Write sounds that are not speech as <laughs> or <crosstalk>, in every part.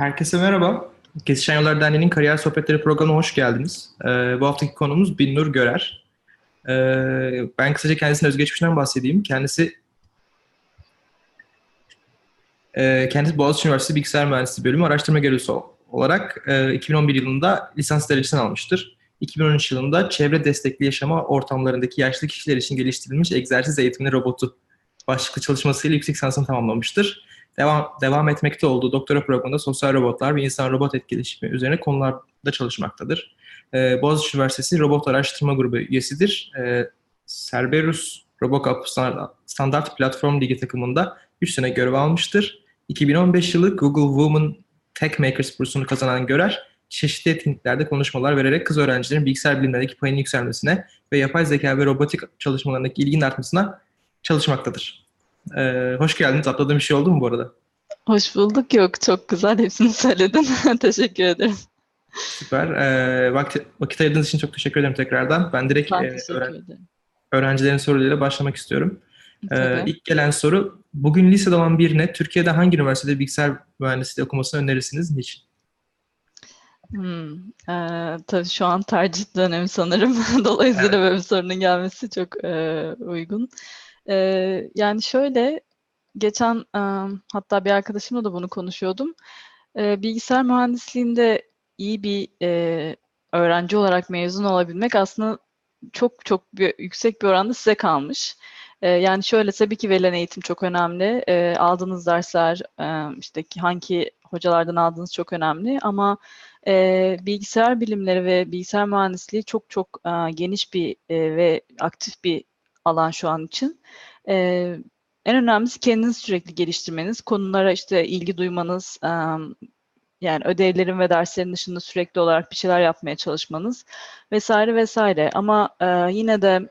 Herkese merhaba. Kesişen Yollar Derneği'nin Kariyer Sohbetleri programına hoş geldiniz. Ee, bu haftaki konumuz Binnur Görer. Ee, ben kısaca kendisinin özgeçmişinden bahsedeyim. Kendisi e, kendisi Boğaziçi Üniversitesi Bilgisayar Mühendisliği Bölümü araştırma görevlisi olarak e, 2011 yılında lisans derecesini almıştır. 2013 yılında çevre destekli yaşama ortamlarındaki yaşlı kişiler için geliştirilmiş egzersiz eğitimli robotu başlıklı çalışmasıyla yüksek lisansını tamamlamıştır devam, devam etmekte olduğu doktora programında sosyal robotlar ve insan-robot etkileşimi üzerine konularda çalışmaktadır. Ee, Boğaziçi Üniversitesi Robot Araştırma Grubu üyesidir. Ee, Cerberus RoboCup Standart Platform Ligi takımında 3 sene görev almıştır. 2015 yılı Google Women Tech Makers bursunu kazanan Görer, çeşitli etkinliklerde konuşmalar vererek kız öğrencilerin bilgisayar bilimlerindeki payının yükselmesine ve yapay zeka ve robotik çalışmalarındaki ilginin artmasına çalışmaktadır. Ee, hoş geldiniz. Atladığım bir şey oldu mu bu arada? Hoş bulduk. Yok çok güzel. Hepsini söyledin. <laughs> teşekkür ederim. Süper. Ee, vakit, vakit ayırdığınız için çok teşekkür ederim tekrardan. Ben direkt ben e, öğren öğrencilerin sorularıyla başlamak istiyorum. Ee, ilk gelen soru, bugün lisede olan birine Türkiye'de hangi üniversitede bilgisayar mühendisliği okumasını önerirsiniz? Niçin? Hmm, e, tabii şu an tercih dönemi sanırım. <laughs> Dolayısıyla evet. böyle bir sorunun gelmesi çok e, uygun. E, yani şöyle, geçen e, hatta bir arkadaşımla da bunu konuşuyordum. E, bilgisayar mühendisliğinde iyi bir e, öğrenci olarak mezun olabilmek aslında çok çok bir, yüksek bir oranda size kalmış. E, yani şöyle tabii ki verilen eğitim çok önemli. E, aldığınız dersler, e, işte hangi hocalardan aldığınız çok önemli ama e, bilgisayar bilimleri ve bilgisayar mühendisliği çok çok e, geniş bir e, ve aktif bir alan şu an için. E, en önemlisi kendinizi sürekli geliştirmeniz, konulara işte ilgi duymanız, e, yani ödevlerin ve derslerin dışında sürekli olarak bir şeyler yapmaya çalışmanız vesaire vesaire. Ama e, yine de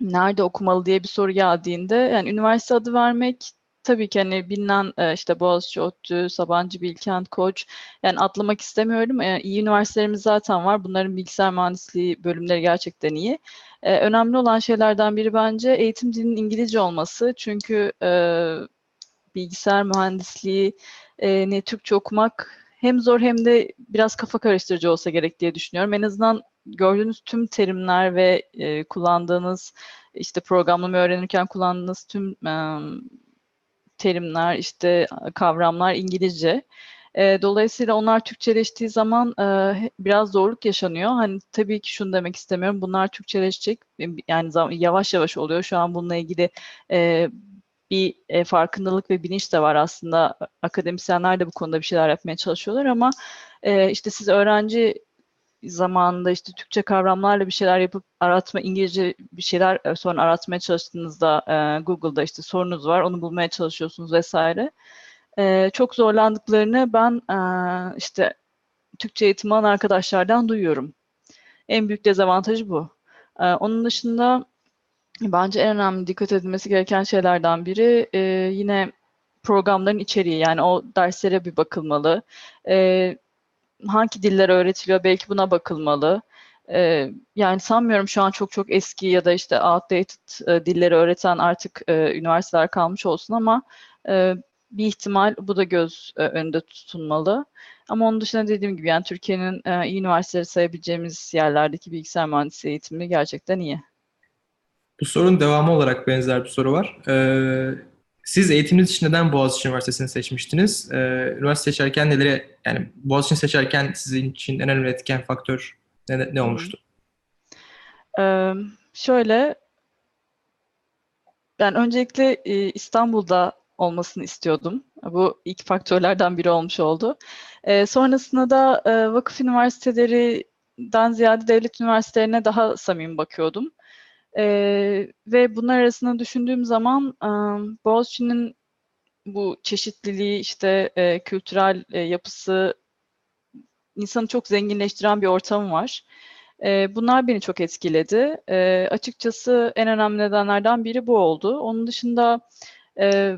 nerede okumalı diye bir soru geldiğinde yani üniversite adı vermek tabii ki hani bilinen e, işte Boğaziçi, ODTÜ, Sabancı, Bilkent, Koç yani atlamak istemiyorum. E, iyi üniversitelerimiz zaten var. Bunların bilgisayar mühendisliği bölümleri gerçekten iyi. E, önemli olan şeylerden biri bence eğitim dilinin İngilizce olması. Çünkü e, bilgisayar mühendisliği e, ne Türkçe okumak hem zor hem de biraz kafa karıştırıcı olsa gerek diye düşünüyorum. En azından gördüğünüz tüm terimler ve e, kullandığınız işte programlama öğrenirken kullandığınız tüm e, terimler, işte kavramlar İngilizce. E, dolayısıyla onlar Türkçeleştiği zaman e, biraz zorluk yaşanıyor. Hani tabii ki şunu demek istemiyorum. Bunlar Türkçeleşecek. Yani yavaş yavaş oluyor. Şu an bununla ilgili e, bir e, farkındalık ve bilinç de var aslında. Akademisyenler de bu konuda bir şeyler yapmaya çalışıyorlar ama e, işte siz öğrenci zamanında işte Türkçe kavramlarla bir şeyler yapıp aratma, İngilizce bir şeyler sonra aratmaya çalıştığınızda e, Google'da işte sorunuz var, onu bulmaya çalışıyorsunuz vesaire. E, çok zorlandıklarını ben e, işte Türkçe eğitim alan arkadaşlardan duyuyorum. En büyük dezavantajı bu. E, onun dışında bence en önemli dikkat edilmesi gereken şeylerden biri e, yine programların içeriği yani o derslere bir bakılmalı. E, hangi diller öğretiliyor belki buna bakılmalı. E, yani sanmıyorum şu an çok çok eski ya da işte outdated e, dilleri öğreten artık e, üniversiteler kalmış olsun ama e, bir ihtimal bu da göz e, önünde tutulmalı. Ama onun dışında dediğim gibi yani Türkiye'nin e, iyi üniversiteleri sayabileceğimiz yerlerdeki bilgisayar mühendisliği eğitimi gerçekten iyi. Bu sorunun devamı olarak benzer bir soru var. Ee, siz eğitiminiz için neden Boğaziçi Üniversitesi'ni seçmiştiniz? Ee, üniversite seçerken neleri, yani Boğaziçi'ni seçerken sizin için en önemli etken faktör ne, ne olmuştu? Ee, şöyle, ben öncelikle e, İstanbul'da olmasını istiyordum. Bu ilk faktörlerden biri olmuş oldu. E, sonrasında da e, vakıf üniversitelerinden ziyade devlet üniversitelerine daha samimi bakıyordum. E, ve bunlar arasında düşündüğüm zaman e, Boğaziçi'nin bu çeşitliliği, işte e, kültürel e, yapısı insanı çok zenginleştiren bir ortamı var. E, bunlar beni çok etkiledi. E, açıkçası en önemli nedenlerden biri bu oldu. Onun dışında e,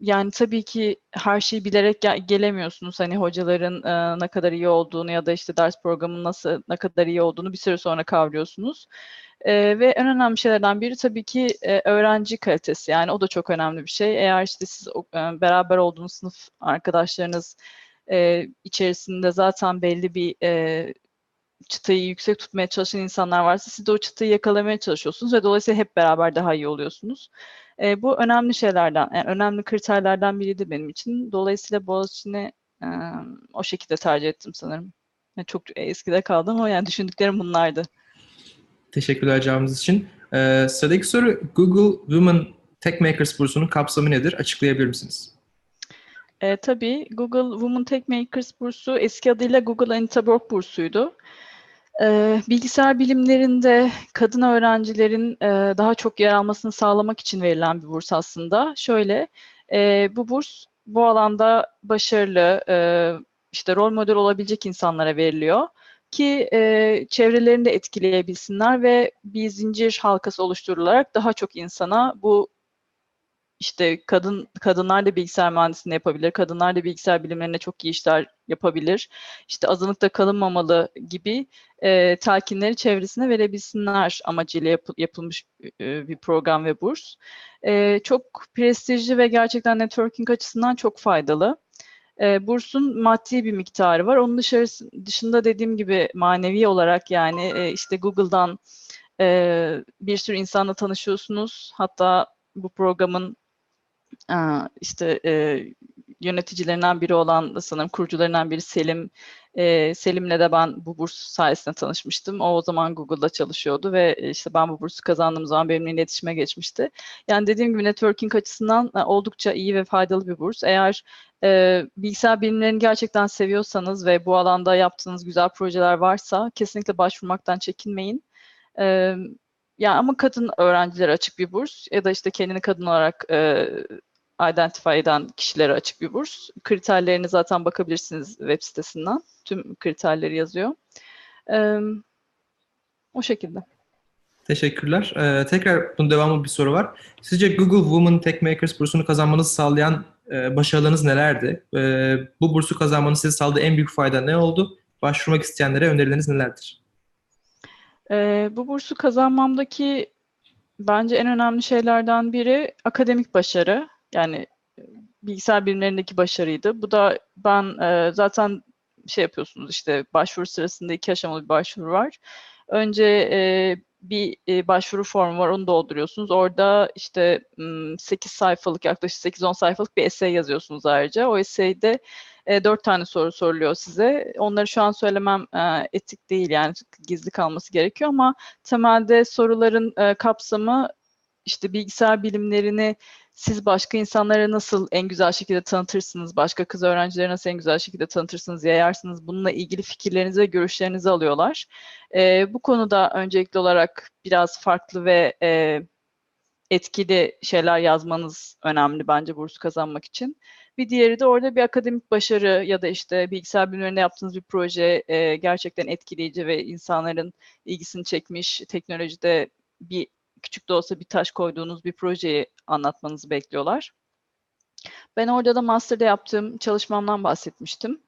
yani tabii ki her şeyi bilerek gel- gelemiyorsunuz. Hani hocaların e, ne kadar iyi olduğunu ya da işte ders programının nasıl ne kadar iyi olduğunu bir süre sonra kavruyorsunuz. E, ve en önemli şeylerden biri tabii ki e, öğrenci kalitesi. Yani o da çok önemli bir şey. Eğer işte siz e, beraber olduğunuz sınıf arkadaşlarınız e, içerisinde zaten belli bir e, çıtayı yüksek tutmaya çalışan insanlar varsa siz de o çıtayı yakalamaya çalışıyorsunuz ve dolayısıyla hep beraber daha iyi oluyorsunuz. E, bu önemli şeylerden, yani önemli kriterlerden biriydi benim için. Dolayısıyla Boğaziçi'ni e, o şekilde tercih ettim sanırım. Yani çok eskide kaldım ama yani düşündüklerim bunlardı. Teşekkürler cevabınız için. Ee, sıradaki soru Google Women Tech Makers bursunun kapsamı nedir? Açıklayabilir misiniz? E, tabii Google Women Tech Makers bursu eski adıyla Google Anita Borg bursuydu. E, bilgisayar bilimlerinde kadın öğrencilerin e, daha çok yer almasını sağlamak için verilen bir burs aslında. Şöyle, e, bu burs bu alanda başarılı, e, işte rol model olabilecek insanlara veriliyor ki e, çevrelerini de etkileyebilsinler ve bir zincir halkası oluşturularak daha çok insana bu işte kadın kadınlar da bilgisayar mühendisliğini yapabilir, kadınlar da bilgisayar bilimlerinde çok iyi işler yapabilir, işte azınlıkta kalınmamalı gibi e, telkinleri çevresine verebilsinler amacıyla yap, yapılmış e, bir program ve burs. E, çok prestijli ve gerçekten networking açısından çok faydalı. E, bursun maddi bir miktarı var. Onun dışında dediğim gibi manevi olarak yani e, işte Google'dan e, bir sürü insanla tanışıyorsunuz. Hatta bu programın işte e, yöneticilerinden biri olan sanırım kurucularından biri Selim. E, Selim'le de ben bu burs sayesinde tanışmıştım. O o zaman Google'da çalışıyordu ve işte ben bu bursu kazandığım zaman benimle iletişime geçmişti. Yani dediğim gibi networking açısından oldukça iyi ve faydalı bir burs. Eğer e, bilgisayar bilimlerini gerçekten seviyorsanız ve bu alanda yaptığınız güzel projeler varsa kesinlikle başvurmaktan çekinmeyin. E, yani ama kadın öğrencilere açık bir burs ya da işte kendini kadın olarak e, identify eden kişilere açık bir burs. Kriterlerini zaten bakabilirsiniz web sitesinden. Tüm kriterleri yazıyor. E, o şekilde. Teşekkürler. Ee, tekrar bunun devamı bir soru var. Sizce Google Women Tech Makers bursunu kazanmanızı sağlayan e, başarılarınız nelerdi? E, bu bursu kazanmanız size sağladığı en büyük fayda ne oldu? Başvurmak isteyenlere önerileriniz nelerdir? E, bu bursu kazanmamdaki bence en önemli şeylerden biri akademik başarı. Yani bilgisayar bilimlerindeki başarıydı. Bu da ben e, zaten şey yapıyorsunuz işte başvuru sırasında iki aşamalı bir başvuru var. Önce e, bir e, başvuru formu var onu dolduruyorsunuz. Orada işte 8 sayfalık yaklaşık 8-10 sayfalık bir essay yazıyorsunuz ayrıca. O essayde e, 4 tane soru soruluyor size. Onları şu an söylemem e, etik değil yani gizli kalması gerekiyor ama temelde soruların e, kapsamı işte bilgisayar bilimlerini siz başka insanlara nasıl en güzel şekilde tanıtırsınız, başka kız öğrencilere nasıl en güzel şekilde tanıtırsınız, yayarsınız, bununla ilgili fikirlerinizi ve görüşlerinizi alıyorlar. E, bu konuda öncelikli olarak biraz farklı ve e, etkili şeyler yazmanız önemli bence burs kazanmak için. Bir diğeri de orada bir akademik başarı ya da işte bilgisayar bilimlerinde yaptığınız bir proje e, gerçekten etkileyici ve insanların ilgisini çekmiş, teknolojide bir küçük de olsa bir taş koyduğunuz bir projeyi anlatmanızı bekliyorlar. Ben orada da master'da yaptığım çalışmamdan bahsetmiştim.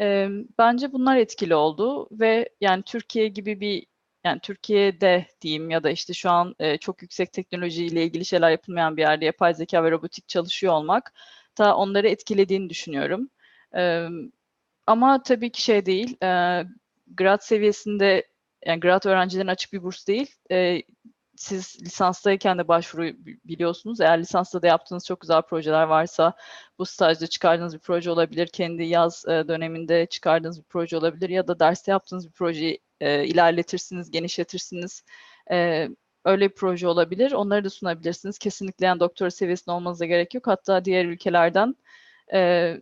E, bence bunlar etkili oldu ve yani Türkiye gibi bir yani Türkiye'de diyeyim ya da işte şu an e, çok yüksek teknolojiyle ilgili şeyler yapılmayan bir yerde yapay zeka ve robotik çalışıyor olmak da onları etkilediğini düşünüyorum. E, ama tabii ki şey değil, e, grad seviyesinde yani grad öğrencilerine açık bir burs değil. E, siz lisanstayken de başvuru biliyorsunuz. Eğer lisansta da yaptığınız çok güzel projeler varsa bu stajda çıkardığınız bir proje olabilir. Kendi yaz e, döneminde çıkardığınız bir proje olabilir ya da derste yaptığınız bir projeyi e, ilerletirsiniz, genişletirsiniz. E, öyle bir proje olabilir. Onları da sunabilirsiniz. Kesinlikle yani doktora seviyesinde olmanıza gerek yok. Hatta diğer ülkelerden e,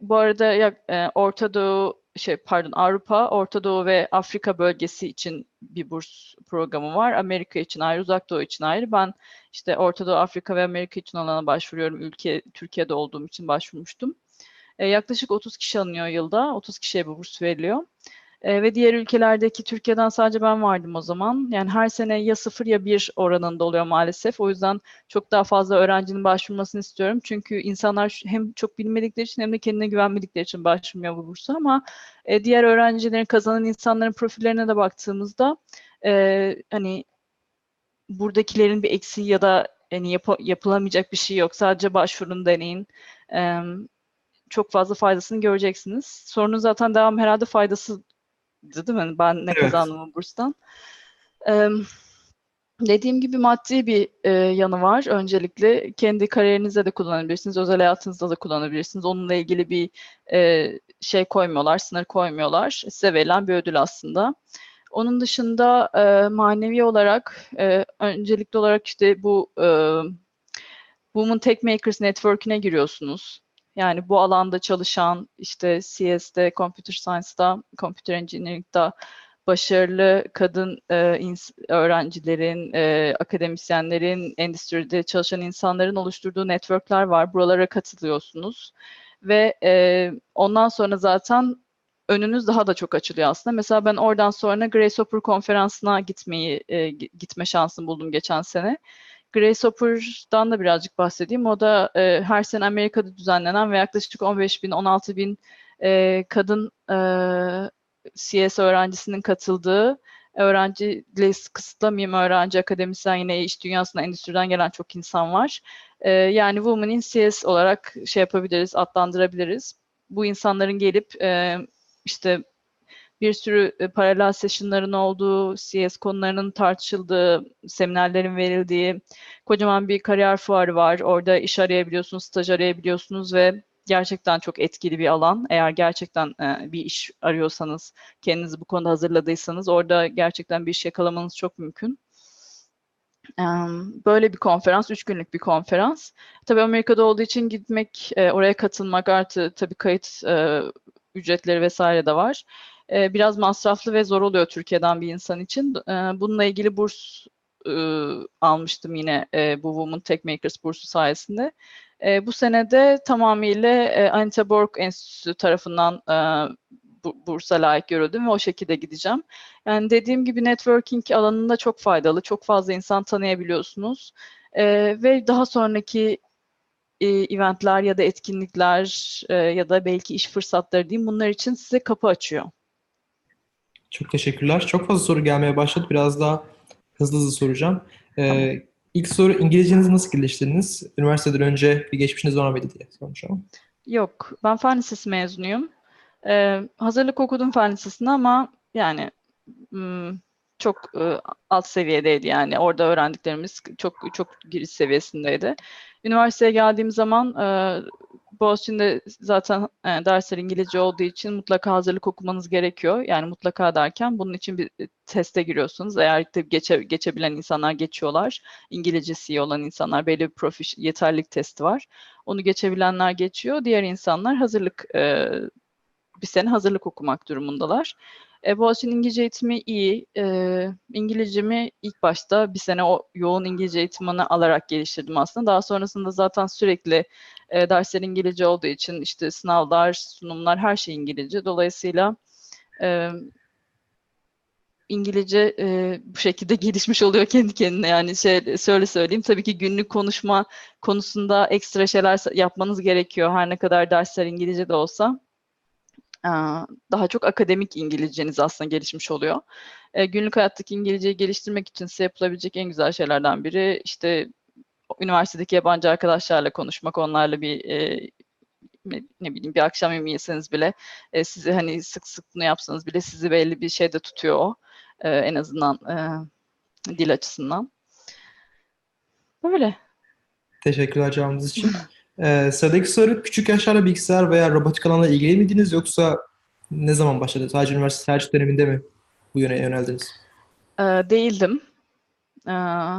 bu arada ya, e, Orta Doğu şey pardon Avrupa, Orta Doğu ve Afrika bölgesi için bir burs programı var. Amerika için ayrı, Uzak Doğu için ayrı. Ben işte Orta Doğu, Afrika ve Amerika için alana başvuruyorum. Ülke Türkiye'de olduğum için başvurmuştum. E, yaklaşık 30 kişi alınıyor yılda. 30 kişiye bu burs veriliyor. E, ve diğer ülkelerdeki Türkiye'den sadece ben vardım o zaman. Yani her sene ya sıfır ya bir oranında oluyor maalesef. O yüzden çok daha fazla öğrencinin başvurmasını istiyorum. Çünkü insanlar hem çok bilmedikleri için hem de kendine güvenmedikleri için başvurmuyor bu bursa ama e, diğer öğrencilerin kazanan insanların profillerine de baktığımızda e, hani buradakilerin bir eksiği ya da yani yap yapılamayacak bir şey yok. Sadece başvurun deneyin. E, çok fazla faydasını göreceksiniz. Sorunun zaten devam herhalde faydası değil mi? Ben ne Evet. kazandım bu burstan. Ee, dediğim gibi maddi bir e, yanı var. Öncelikle kendi kariyerinizde de kullanabilirsiniz, özel hayatınızda da kullanabilirsiniz. Onunla ilgili bir e, şey koymuyorlar, sınır koymuyorlar. Size verilen bir ödül aslında. Onun dışında e, manevi olarak e, öncelikli olarak işte bu e, Women Tech Makers Network'üne giriyorsunuz. Yani bu alanda çalışan işte CS'de, Computer Science'da, Computer Engineering'da başarılı kadın e, öğrencilerin, e, akademisyenlerin, endüstride çalışan insanların oluşturduğu networkler var. Buralara katılıyorsunuz ve e, ondan sonra zaten önünüz daha da çok açılıyor aslında. Mesela ben oradan sonra Grace Hopper konferansına gitmeyi e, gi- gitme şansını buldum geçen sene. Grace Hopper'dan da birazcık bahsedeyim. O da e, her sene Amerika'da düzenlenen ve yaklaşık 15 bin, 16 bin e, kadın e, CS öğrencisinin katıldığı öğrenciyle kısıtlamayayım öğrenci akademisyen yine iş dünyasına endüstriden gelen çok insan var. E, yani Women in CS olarak şey yapabiliriz, adlandırabiliriz. Bu insanların gelip e, işte bir sürü e, paralel session'ların olduğu, CS konularının tartışıldığı, seminerlerin verildiği, kocaman bir kariyer fuarı var. Orada iş arayabiliyorsunuz, staj arayabiliyorsunuz ve gerçekten çok etkili bir alan. Eğer gerçekten e, bir iş arıyorsanız, kendinizi bu konuda hazırladıysanız orada gerçekten bir iş yakalamanız çok mümkün. Böyle bir konferans, üç günlük bir konferans. Tabii Amerika'da olduğu için gitmek, e, oraya katılmak artı tabii kayıt ücretleri vesaire de var. E, biraz masraflı ve zor oluyor Türkiye'den bir insan için. E, bununla ilgili burs e, almıştım yine e, bu Women Tech Makers bursu sayesinde. E, bu sene de tamamıyla e, Anita Borg Enstitüsü tarafından e, bu, bursa layık görüldüm ve o şekilde gideceğim. Yani dediğim gibi networking alanında çok faydalı, çok fazla insan tanıyabiliyorsunuz E, ve daha sonraki e, eventler ya da etkinlikler e, ya da belki iş fırsatları diyeyim bunlar için size kapı açıyor. Çok teşekkürler. Çok fazla soru gelmeye başladı. Biraz daha hızlı hızlı soracağım. Ee, ilk soru İngilizcenizi nasıl geliştirdiniz? Üniversiteden önce bir geçmişiniz var mıydı diye sormuş ama. Yok, ben fen lisesi mezunuyum. Ee, hazırlık okudum fen lisesinde ama yani hmm, çok e, alt seviyedeydi yani. Orada öğrendiklerimiz çok çok giriş seviyesindeydi. Üniversiteye geldiğim zaman e, Boğaziçi'nde zaten e, dersler İngilizce olduğu için mutlaka hazırlık okumanız gerekiyor. Yani mutlaka derken bunun için bir e, teste giriyorsunuz. Eğer tabii geçe, geçebilen insanlar geçiyorlar. İngilizcesi iyi olan insanlar belli bir profiş, yeterlilik testi var. Onu geçebilenler geçiyor. Diğer insanlar hazırlık e, bir sene hazırlık okumak durumundalar. E, Boğaziçi'nin İngilizce eğitimi iyi. E, İngilizcemi ilk başta bir sene o yoğun İngilizce eğitimini alarak geliştirdim aslında. Daha sonrasında zaten sürekli e, dersler İngilizce olduğu için işte sınavlar, sunumlar her şey İngilizce. Dolayısıyla e, İngilizce e, bu şekilde <laughs> gelişmiş oluyor kendi kendine. Yani şey söyle söyleyeyim tabii ki günlük konuşma konusunda ekstra şeyler yapmanız gerekiyor. Her ne kadar dersler İngilizce de olsa daha çok akademik İngilizceniz aslında gelişmiş oluyor. E, günlük hayattaki İngilizceyi geliştirmek için size yapılabilecek en güzel şeylerden biri işte üniversitedeki yabancı arkadaşlarla konuşmak, onlarla bir e, ne bileyim bir akşam yemeği yeseniz bile e, sizi hani sık sık bunu yapsanız bile sizi belli bir şeyde tutuyor o. E, en azından e, dil açısından. Böyle. Teşekkürler cevabınız için. Ee, sıradaki soru küçük yaşlarda bilgisayar veya robotik alanla ilgili miydiniz yoksa ne zaman başladı? Sadece üniversite tercih döneminde mi bu yöne yöneldiniz? E, değildim. E,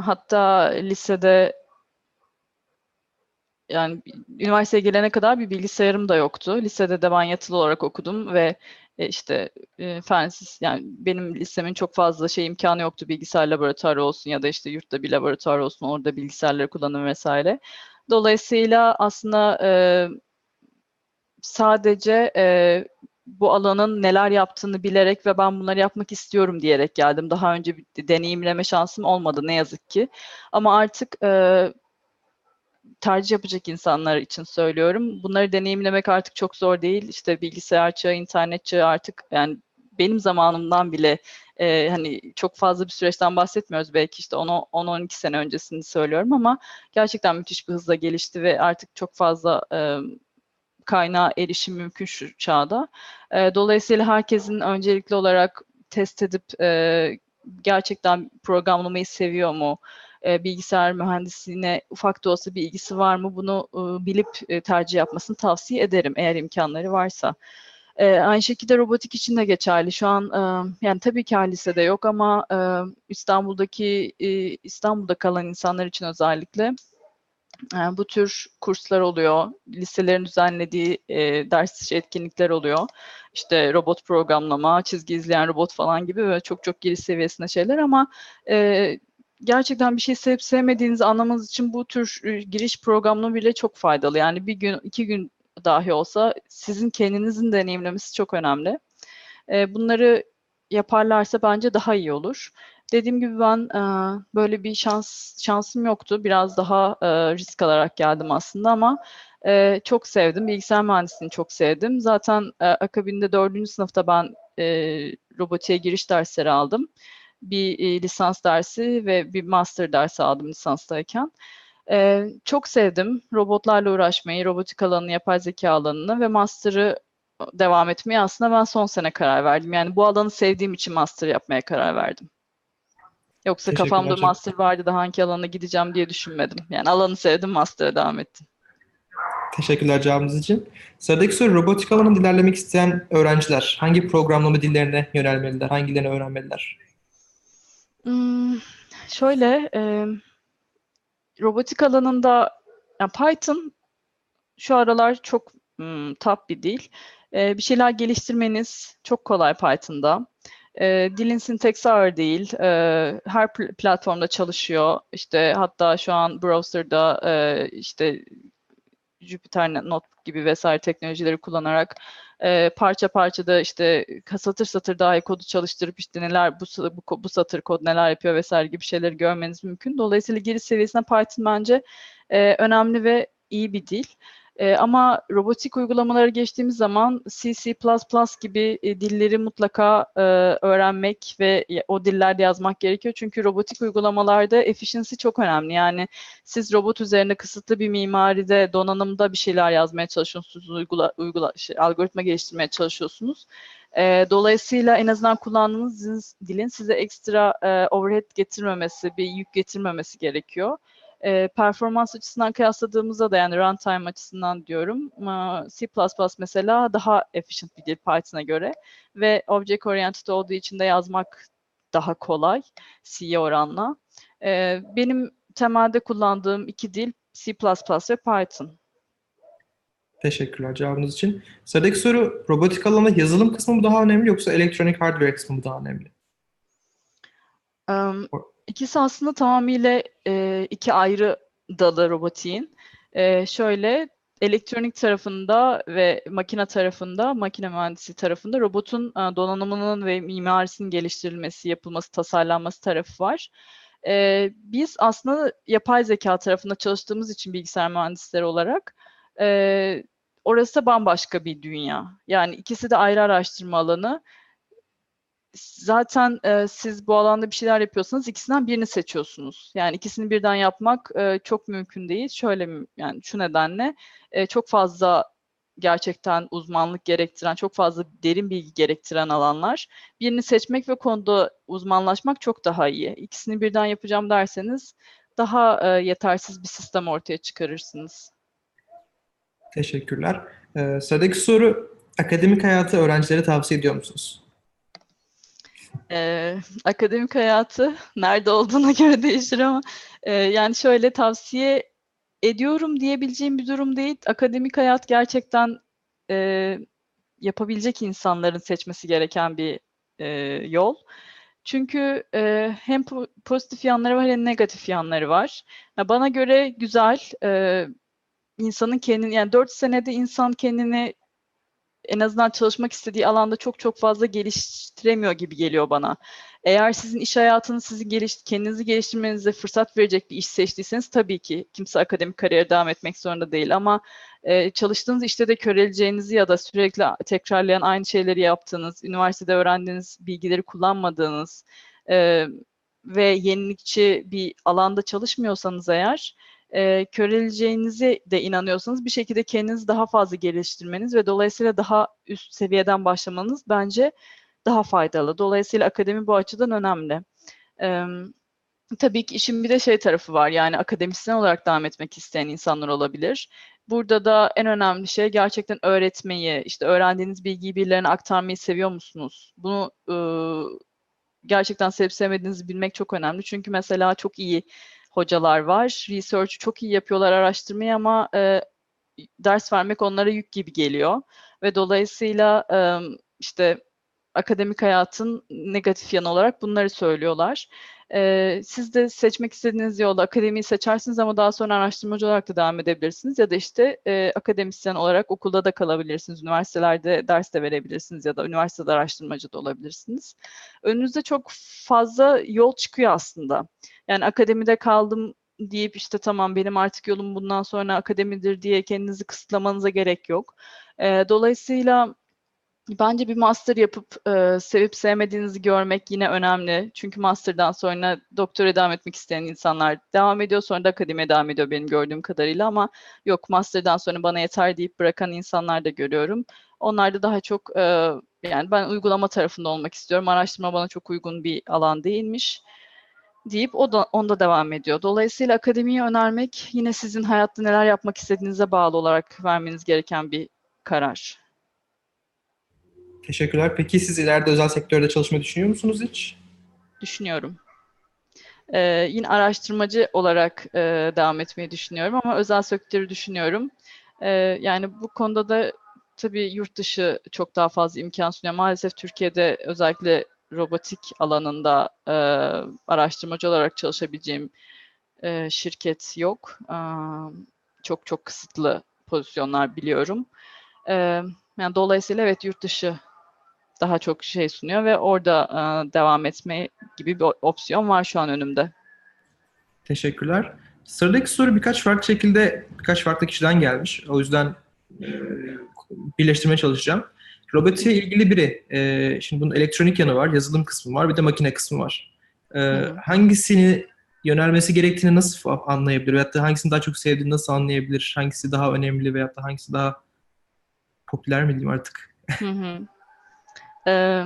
hatta lisede yani üniversiteye gelene kadar bir bilgisayarım da yoktu. Lisede de ben yatılı olarak okudum ve e, işte e, fensiz yani benim lisemin çok fazla şey imkanı yoktu bilgisayar laboratuvarı olsun ya da işte yurtta bir laboratuvar olsun orada bilgisayarları kullanım vesaire. Dolayısıyla aslında e, sadece e, bu alanın neler yaptığını bilerek ve ben bunları yapmak istiyorum diyerek geldim. Daha önce bir deneyimleme şansım olmadı ne yazık ki. Ama artık e, tercih yapacak insanlar için söylüyorum. Bunları deneyimlemek artık çok zor değil. İşte bilgisayar çağı, internet çağı artık yani benim zamanımdan bile e, hani çok fazla bir süreçten bahsetmiyoruz belki işte 10-12 sene öncesini söylüyorum ama gerçekten müthiş bir hızla gelişti ve artık çok fazla e, kaynağa erişim mümkün şu çağda. E, dolayısıyla herkesin öncelikli olarak test edip e, gerçekten programlamayı seviyor mu? E, bilgisayar mühendisliğine ufak da olsa bir ilgisi var mı? Bunu e, bilip e, tercih yapmasını tavsiye ederim eğer imkanları varsa. E, aynı şekilde robotik için de geçerli. Şu an e, yani tabii ki lisede yok ama e, İstanbul'daki e, İstanbul'da kalan insanlar için özellikle e, bu tür kurslar oluyor. Liselerin düzenlediği e, ders dışı etkinlikler oluyor. İşte robot programlama, çizgi izleyen robot falan gibi böyle çok çok giriş seviyesinde şeyler ama e, gerçekten bir şey sevip sevmediğinizi anlamanız için bu tür e, giriş programı bile çok faydalı. Yani bir gün, iki gün dahi olsa sizin kendinizin deneyimlemesi çok önemli. E, bunları yaparlarsa bence daha iyi olur. Dediğim gibi ben e, böyle bir şans şansım yoktu. Biraz daha e, risk alarak geldim aslında ama e, çok sevdim. Bilgisayar mühendisliğini çok sevdim. Zaten e, akabinde dördüncü sınıfta ben e, robotiğe giriş dersleri aldım. Bir e, lisans dersi ve bir master dersi aldım lisanstayken. E, çok sevdim robotlarla uğraşmayı, robotik alanını, yapay zeka alanını ve master'ı devam etmeye aslında ben son sene karar verdim. Yani bu alanı sevdiğim için master yapmaya karar verdim. Yoksa kafamda master vardı da hangi alana gideceğim diye düşünmedim. Yani alanı sevdim, master'a devam ettim. Teşekkürler cevabınız için. Sıradaki soru robotik alanında ilerlemek isteyen öğrenciler hangi programlama dillerine yönelmeliler? Hangilerini öğrenmeliler? Hmm, şöyle, e, robotik alanında yani Python şu aralar çok hmm, top bir dil. E, bir şeyler geliştirmeniz çok kolay Python'da. E, dilin sintaksi ağır değil. E, her pl- platformda çalışıyor. İşte hatta şu an browser'da e, işte Jupyter Notebook gibi vesaire teknolojileri kullanarak e, parça parça da işte satır satır dahi kodu çalıştırıp işte neler bu, bu, bu satır kod neler yapıyor vesaire gibi şeyleri görmeniz mümkün. Dolayısıyla giriş seviyesinde Python bence e, önemli ve iyi bir dil. E, ama robotik uygulamaları geçtiğimiz zaman C, C++ gibi e, dilleri mutlaka e, öğrenmek ve o dillerde yazmak gerekiyor. Çünkü robotik uygulamalarda efficiency çok önemli. Yani siz robot üzerine kısıtlı bir mimaride, donanımda bir şeyler yazmaya çalışıyorsunuz, uygula, uygula, şey, algoritma geliştirmeye çalışıyorsunuz. E, dolayısıyla en azından kullandığınız dilin size ekstra e, overhead getirmemesi, bir yük getirmemesi gerekiyor. E, performans açısından kıyasladığımızda da yani runtime açısından diyorum e, C++ mesela daha efficient bir dil Python'a göre ve object oriented olduğu için de yazmak daha kolay C'ye oranla. E, benim temelde kullandığım iki dil C++ ve Python. Teşekkürler cevabınız için. Sıradaki soru robotik alanda yazılım kısmı mı daha önemli yoksa elektronik hardware kısmı mı daha önemli? Em, İkisi aslında tamamıyla e, iki ayrı dalı robotiğin. E, şöyle elektronik tarafında ve makine tarafında, makine mühendisi tarafında robotun e, donanımının ve mimarisinin geliştirilmesi, yapılması, tasarlanması tarafı var. E, biz aslında yapay zeka tarafında çalıştığımız için bilgisayar mühendisleri olarak e, orası bambaşka bir dünya. Yani ikisi de ayrı araştırma alanı zaten e, siz bu alanda bir şeyler yapıyorsanız ikisinden birini seçiyorsunuz. Yani ikisini birden yapmak e, çok mümkün değil. Şöyle yani şu nedenle e, çok fazla gerçekten uzmanlık gerektiren, çok fazla derin bilgi gerektiren alanlar. Birini seçmek ve konuda uzmanlaşmak çok daha iyi. İkisini birden yapacağım derseniz daha e, yetersiz bir sistem ortaya çıkarırsınız. Teşekkürler. Ee, sıradaki soru akademik hayatı öğrencilere tavsiye ediyor musunuz? Ee, akademik hayatı nerede olduğuna <laughs> göre değişir ama e, yani şöyle tavsiye ediyorum diyebileceğim bir durum değil. Akademik hayat gerçekten e, yapabilecek insanların seçmesi gereken bir e, yol. Çünkü e, hem po- pozitif yanları var hem negatif yanları var. Ya bana göre güzel. e, insanın kendini yani 4 senede insan kendini en azından çalışmak istediği alanda çok çok fazla geliştiremiyor gibi geliyor bana. Eğer sizin iş hayatınız sizi geliş, kendinizi geliştirmenize fırsat verecek bir iş seçtiyseniz tabii ki kimse akademik kariyere devam etmek zorunda değil ama e, çalıştığınız işte de köreleceğinizi ya da sürekli tekrarlayan aynı şeyleri yaptığınız, üniversitede öğrendiğiniz bilgileri kullanmadığınız e, ve yenilikçi bir alanda çalışmıyorsanız eğer e, köreleceğinize de inanıyorsanız bir şekilde kendinizi daha fazla geliştirmeniz ve dolayısıyla daha üst seviyeden başlamanız bence daha faydalı. Dolayısıyla akademi bu açıdan önemli. E, tabii ki işin bir de şey tarafı var. Yani akademisyen olarak devam etmek isteyen insanlar olabilir. Burada da en önemli şey gerçekten öğretmeyi, işte öğrendiğiniz bilgiyi birilerine aktarmayı seviyor musunuz? Bunu e, gerçekten sevip sevmediğinizi bilmek çok önemli. Çünkü mesela çok iyi hocalar var. Research çok iyi yapıyorlar araştırmayı ama e, ders vermek onlara yük gibi geliyor. Ve dolayısıyla e, işte akademik hayatın negatif yanı olarak bunları söylüyorlar. Siz de seçmek istediğiniz yolda akademiyi seçersiniz ama daha sonra araştırmacı olarak da devam edebilirsiniz ya da işte e, akademisyen olarak okulda da kalabilirsiniz, üniversitelerde ders de verebilirsiniz ya da üniversitede araştırmacı da olabilirsiniz. Önünüzde çok fazla yol çıkıyor aslında. Yani akademide kaldım deyip işte tamam benim artık yolum bundan sonra akademidir diye kendinizi kısıtlamanıza gerek yok. E, dolayısıyla Bence bir master yapıp e, sevip sevmediğinizi görmek yine önemli. Çünkü master'dan sonra doktora devam etmek isteyen insanlar devam ediyor. Sonra da akademiye devam ediyor benim gördüğüm kadarıyla ama yok master'dan sonra bana yeter deyip bırakan insanlar da görüyorum. Onlar da daha çok e, yani ben uygulama tarafında olmak istiyorum. Araştırma bana çok uygun bir alan değilmiş deyip o da onda devam ediyor. Dolayısıyla akademiyi önermek yine sizin hayatta neler yapmak istediğinize bağlı olarak vermeniz gereken bir karar. Teşekkürler. Peki siz ileride özel sektörde çalışmayı düşünüyor musunuz hiç? Düşünüyorum. Ee, yine araştırmacı olarak e, devam etmeyi düşünüyorum ama özel sektörü düşünüyorum. Ee, yani bu konuda da tabii yurt dışı çok daha fazla imkan sunuyor. Maalesef Türkiye'de özellikle robotik alanında e, araştırmacı olarak çalışabileceğim e, şirket yok. E, çok çok kısıtlı pozisyonlar biliyorum. E, yani dolayısıyla evet yurt dışı daha çok şey sunuyor ve orada e, devam etme gibi bir opsiyon var şu an önümde. Teşekkürler. Sıradaki soru birkaç farklı şekilde birkaç farklı kişiden gelmiş. O yüzden e, birleştirmeye çalışacağım. Robotiğe ilgili biri. E, şimdi bunun elektronik yanı var, yazılım kısmı var, bir de makine kısmı var. E, hangisini yönelmesi gerektiğini nasıl anlayabilir? Veyahut da hangisini daha çok sevdiğini nasıl anlayabilir? Hangisi daha önemli veyahut da hangisi daha popüler mi diyeyim artık? Hı hı. Ee,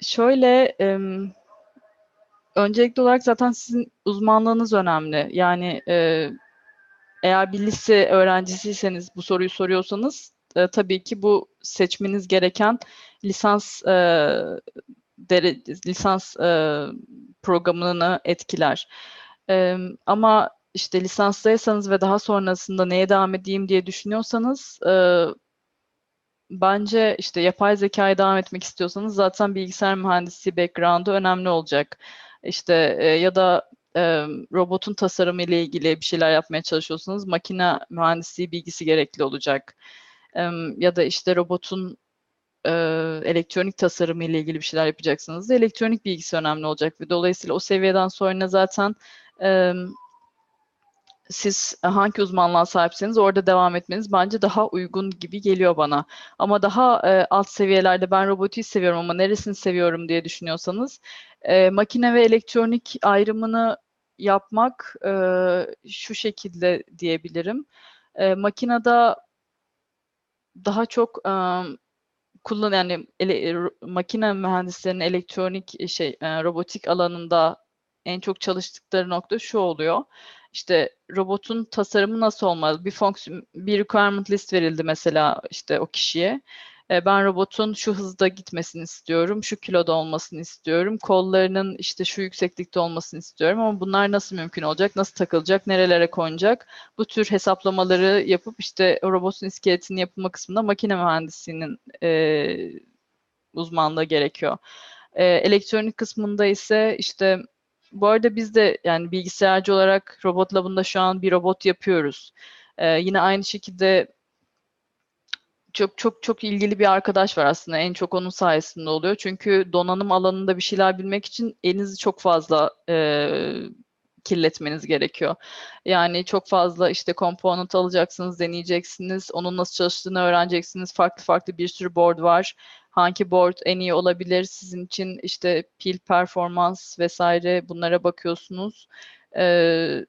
şöyle, e, öncelikli olarak zaten sizin uzmanlığınız önemli. Yani e, eğer bir lise öğrencisiyseniz bu soruyu soruyorsanız e, tabii ki bu seçmeniz gereken lisans e, dere, lisans e, programını etkiler. E, ama işte lisanstaysanız ve daha sonrasında neye devam edeyim diye düşünüyorsanız e, bence işte yapay zekaya devam etmek istiyorsanız zaten bilgisayar mühendisliği background'u önemli olacak. İşte e, ya da e, robotun tasarımı ile ilgili bir şeyler yapmaya çalışıyorsanız makine mühendisliği bilgisi gerekli olacak. E, ya da işte robotun e, elektronik tasarımı ile ilgili bir şeyler yapacaksınız da elektronik bilgisi önemli olacak ve dolayısıyla o seviyeden sonra zaten e, siz hangi uzmanlığa sahipseniz orada devam etmeniz bence daha uygun gibi geliyor bana. Ama daha e, alt seviyelerde ben robotiği seviyorum ama neresini seviyorum diye düşünüyorsanız e, makine ve elektronik ayrımını yapmak e, şu şekilde diyebilirim. E, makinede daha çok e, kullan yani ele, makine mühendislerinin elektronik şey e, robotik alanında en çok çalıştıkları nokta şu oluyor işte robotun tasarımı nasıl olmalı? Bir fonksiyon, bir requirement list verildi mesela işte o kişiye. E, ben robotun şu hızda gitmesini istiyorum, şu kiloda olmasını istiyorum, kollarının işte şu yükseklikte olmasını istiyorum ama bunlar nasıl mümkün olacak, nasıl takılacak, nerelere konacak? Bu tür hesaplamaları yapıp işte robotun iskeletinin yapılma kısmında makine mühendisliğinin e, uzmanlığı gerekiyor. E, elektronik kısmında ise işte bu arada biz de yani bilgisayarcı olarak Robot Lab'ında şu an bir robot yapıyoruz. Ee, yine aynı şekilde çok çok çok ilgili bir arkadaş var aslında. En çok onun sayesinde oluyor. Çünkü donanım alanında bir şeyler bilmek için elinizi çok fazla e, kirletmeniz gerekiyor. Yani çok fazla işte komponent alacaksınız, deneyeceksiniz, onun nasıl çalıştığını öğreneceksiniz. Farklı farklı bir sürü board var hangi board en iyi olabilir sizin için işte pil performans vesaire bunlara bakıyorsunuz. Ee,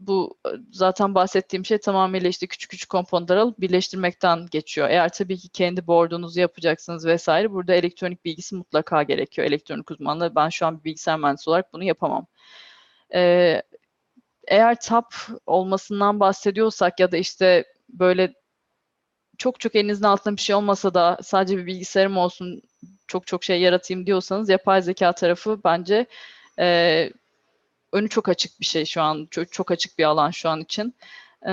bu zaten bahsettiğim şey tamamıyla işte küçük küçük komponentler alıp birleştirmekten geçiyor. Eğer tabii ki kendi board'unuzu yapacaksınız vesaire burada elektronik bilgisi mutlaka gerekiyor. Elektronik uzmanlığı ben şu an bir bilgisayar mühendisi olarak bunu yapamam. Ee, eğer tap olmasından bahsediyorsak ya da işte böyle çok çok elinizin altında bir şey olmasa da sadece bir bilgisayarım olsun çok çok şey yaratayım diyorsanız yapay zeka tarafı bence e, önü çok açık bir şey şu an. Çok, çok açık bir alan şu an için. E,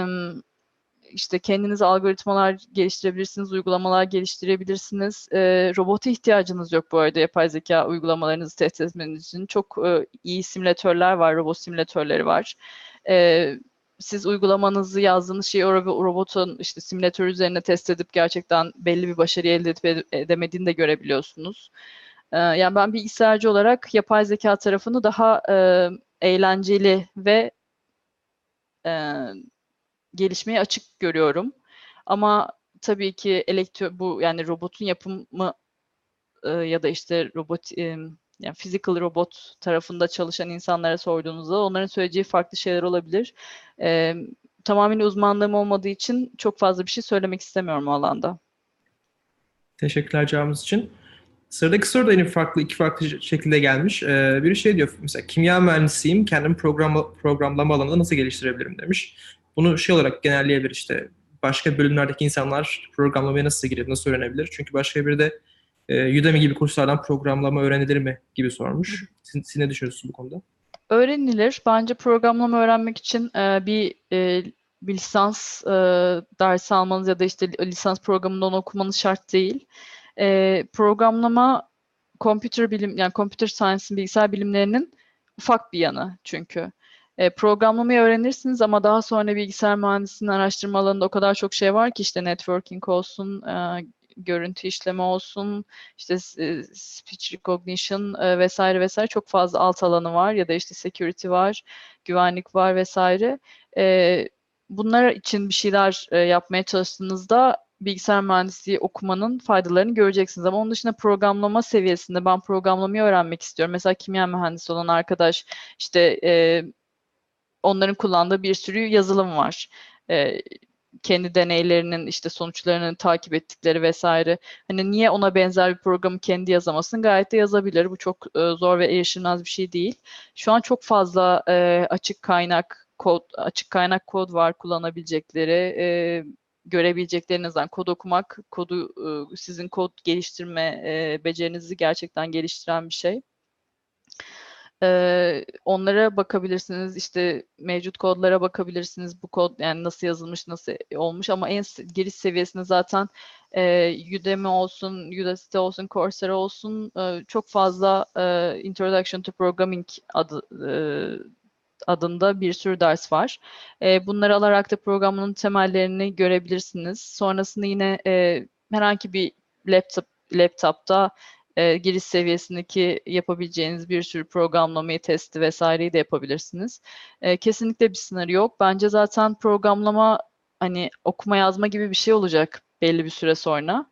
işte kendiniz algoritmalar geliştirebilirsiniz, uygulamalar geliştirebilirsiniz. E, robota ihtiyacınız yok bu arada yapay zeka uygulamalarınızı test etmeniz için. Çok e, iyi simülatörler var, robot simülatörleri var. E, siz uygulamanızı yazdığınız şeyi o robotun işte simülatör üzerine test edip gerçekten belli bir başarı elde edip edemediğini de görebiliyorsunuz. Yani ben bilgisayarcı olarak yapay zeka tarafını daha eğlenceli ve gelişmeye açık görüyorum. Ama tabii ki elektro bu yani robotun yapımı ya da işte robot yani physical robot tarafında çalışan insanlara sorduğunuzda onların söyleyeceği farklı şeyler olabilir. E, tamamen uzmanlığım olmadığı için çok fazla bir şey söylemek istemiyorum o alanda. Teşekkürler cevabınız için. Sıradaki soru da yine farklı, iki farklı şekilde gelmiş. Ee, biri şey diyor, mesela kimya mühendisiyim, kendimi program, programlama alanında nasıl geliştirebilirim demiş. Bunu şey olarak genelleyebilir işte, başka bölümlerdeki insanlar programlamaya nasıl girebilir, nasıl öğrenebilir? Çünkü başka biri de e, Udemy gibi kurslardan programlama öğrenilir mi gibi sormuş. Siz, siz ne düşünüyorsunuz bu konuda? Öğrenilir. Bence programlama öğrenmek için e, bir, e, bir lisans e, dersi almanız ya da işte lisans programından okumanız şart değil. E, programlama computer bilim yani computer science'in bilgisayar bilimlerinin ufak bir yanı çünkü. E, programlamayı öğrenirsiniz ama daha sonra bilgisayar mühendisliğinin araştırma alanında o kadar çok şey var ki işte networking olsun, e, görüntü işleme olsun, işte e, speech recognition e, vesaire vesaire çok fazla alt alanı var ya da işte security var, güvenlik var vesaire. E, bunlar için bir şeyler yapmaya çalıştığınızda bilgisayar mühendisliği okumanın faydalarını göreceksiniz. Ama onun dışında programlama seviyesinde ben programlamayı öğrenmek istiyorum. Mesela kimya mühendisi olan arkadaş işte onların kullandığı bir sürü yazılım var. Kendi deneylerinin işte sonuçlarını takip ettikleri vesaire. Hani niye ona benzer bir programı kendi yazamasın? Gayet de yazabilir. Bu çok e, zor ve erişilmez bir şey değil. Şu an çok fazla e, açık kaynak kod, açık kaynak kod var kullanabilecekleri. E, görebileceklerinizden kod okumak, kodu e, sizin kod geliştirme e, becerinizi gerçekten geliştiren bir şey. Ee, onlara bakabilirsiniz. işte mevcut kodlara bakabilirsiniz. Bu kod yani nasıl yazılmış, nasıl olmuş ama en giriş seviyesinde zaten e, Udemy olsun, Udacity olsun, Coursera olsun e, çok fazla e, Introduction to Programming adı e, adında bir sürü ders var. E, bunları alarak da programın temellerini görebilirsiniz. Sonrasında yine e, herhangi bir laptop laptopta e, giriş seviyesindeki yapabileceğiniz bir sürü programlamayı, testi vesaireyi de yapabilirsiniz. E, kesinlikle bir sınırı yok. Bence zaten programlama hani okuma yazma gibi bir şey olacak belli bir süre sonra.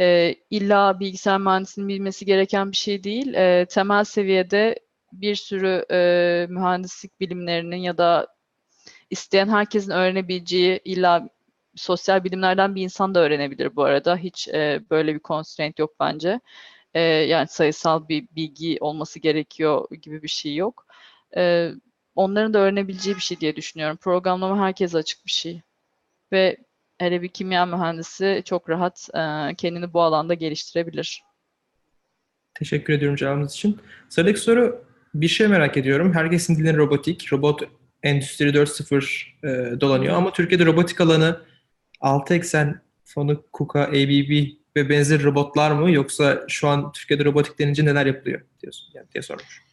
E, illa bilgisayar mühendisinin bilmesi gereken bir şey değil. E, temel seviyede bir sürü e, mühendislik bilimlerinin ya da isteyen herkesin öğrenebileceği illa sosyal bilimlerden bir insan da öğrenebilir bu arada. Hiç e, böyle bir constraint yok bence e, yani sayısal bir bilgi olması gerekiyor gibi bir şey yok. E, onların da öğrenebileceği bir şey diye düşünüyorum. Programlama herkese açık bir şey. Ve hele bir kimya mühendisi çok rahat e, kendini bu alanda geliştirebilir. Teşekkür ediyorum cevabınız için. Sıradaki soru bir şey merak ediyorum. Herkesin dilin robotik, robot endüstri 4.0 e, dolanıyor ama Türkiye'de robotik alanı 6 eksen fonu KUKA, ABB ve benzeri robotlar mı yoksa şu an Türkiye'de robotik denince neler yapılıyor diyorsun yani diye sormuş.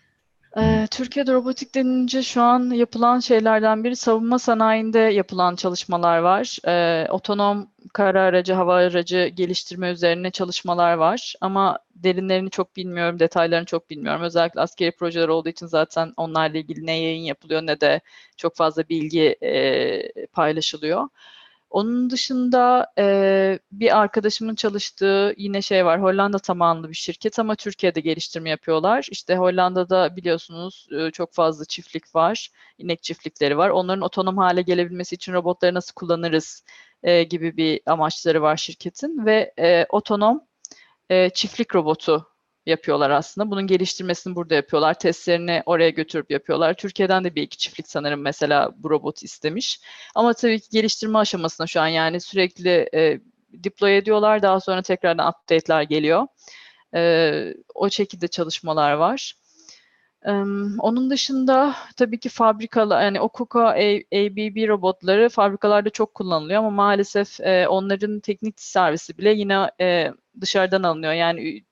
Ee, Türkiye'de robotik denince şu an yapılan şeylerden biri savunma sanayinde yapılan çalışmalar var. Ee, otonom kara aracı, hava aracı geliştirme üzerine çalışmalar var. Ama derinlerini çok bilmiyorum, detaylarını çok bilmiyorum. Özellikle askeri projeler olduğu için zaten onlarla ilgili ne yayın yapılıyor ne de çok fazla bilgi e, paylaşılıyor. Onun dışında e, bir arkadaşımın çalıştığı yine şey var. Hollanda tabanlı bir şirket ama Türkiye'de geliştirme yapıyorlar. İşte Hollanda'da biliyorsunuz e, çok fazla çiftlik var. inek çiftlikleri var. Onların otonom hale gelebilmesi için robotları nasıl kullanırız e, gibi bir amaçları var şirketin ve e, otonom e, çiftlik robotu yapıyorlar aslında. Bunun geliştirmesini burada yapıyorlar. Testlerini oraya götürüp yapıyorlar. Türkiye'den de bir iki çiftlik sanırım mesela bu robotu istemiş. Ama tabii ki geliştirme aşamasında şu an yani sürekli e, deploy ediyorlar. Daha sonra tekrardan update'ler geliyor. E, o şekilde çalışmalar var. Um, onun dışında tabii ki fabrikalar yani Okuka ABB robotları fabrikalarda çok kullanılıyor ama maalesef e, onların teknik servisi bile yine e, dışarıdan alınıyor. Yani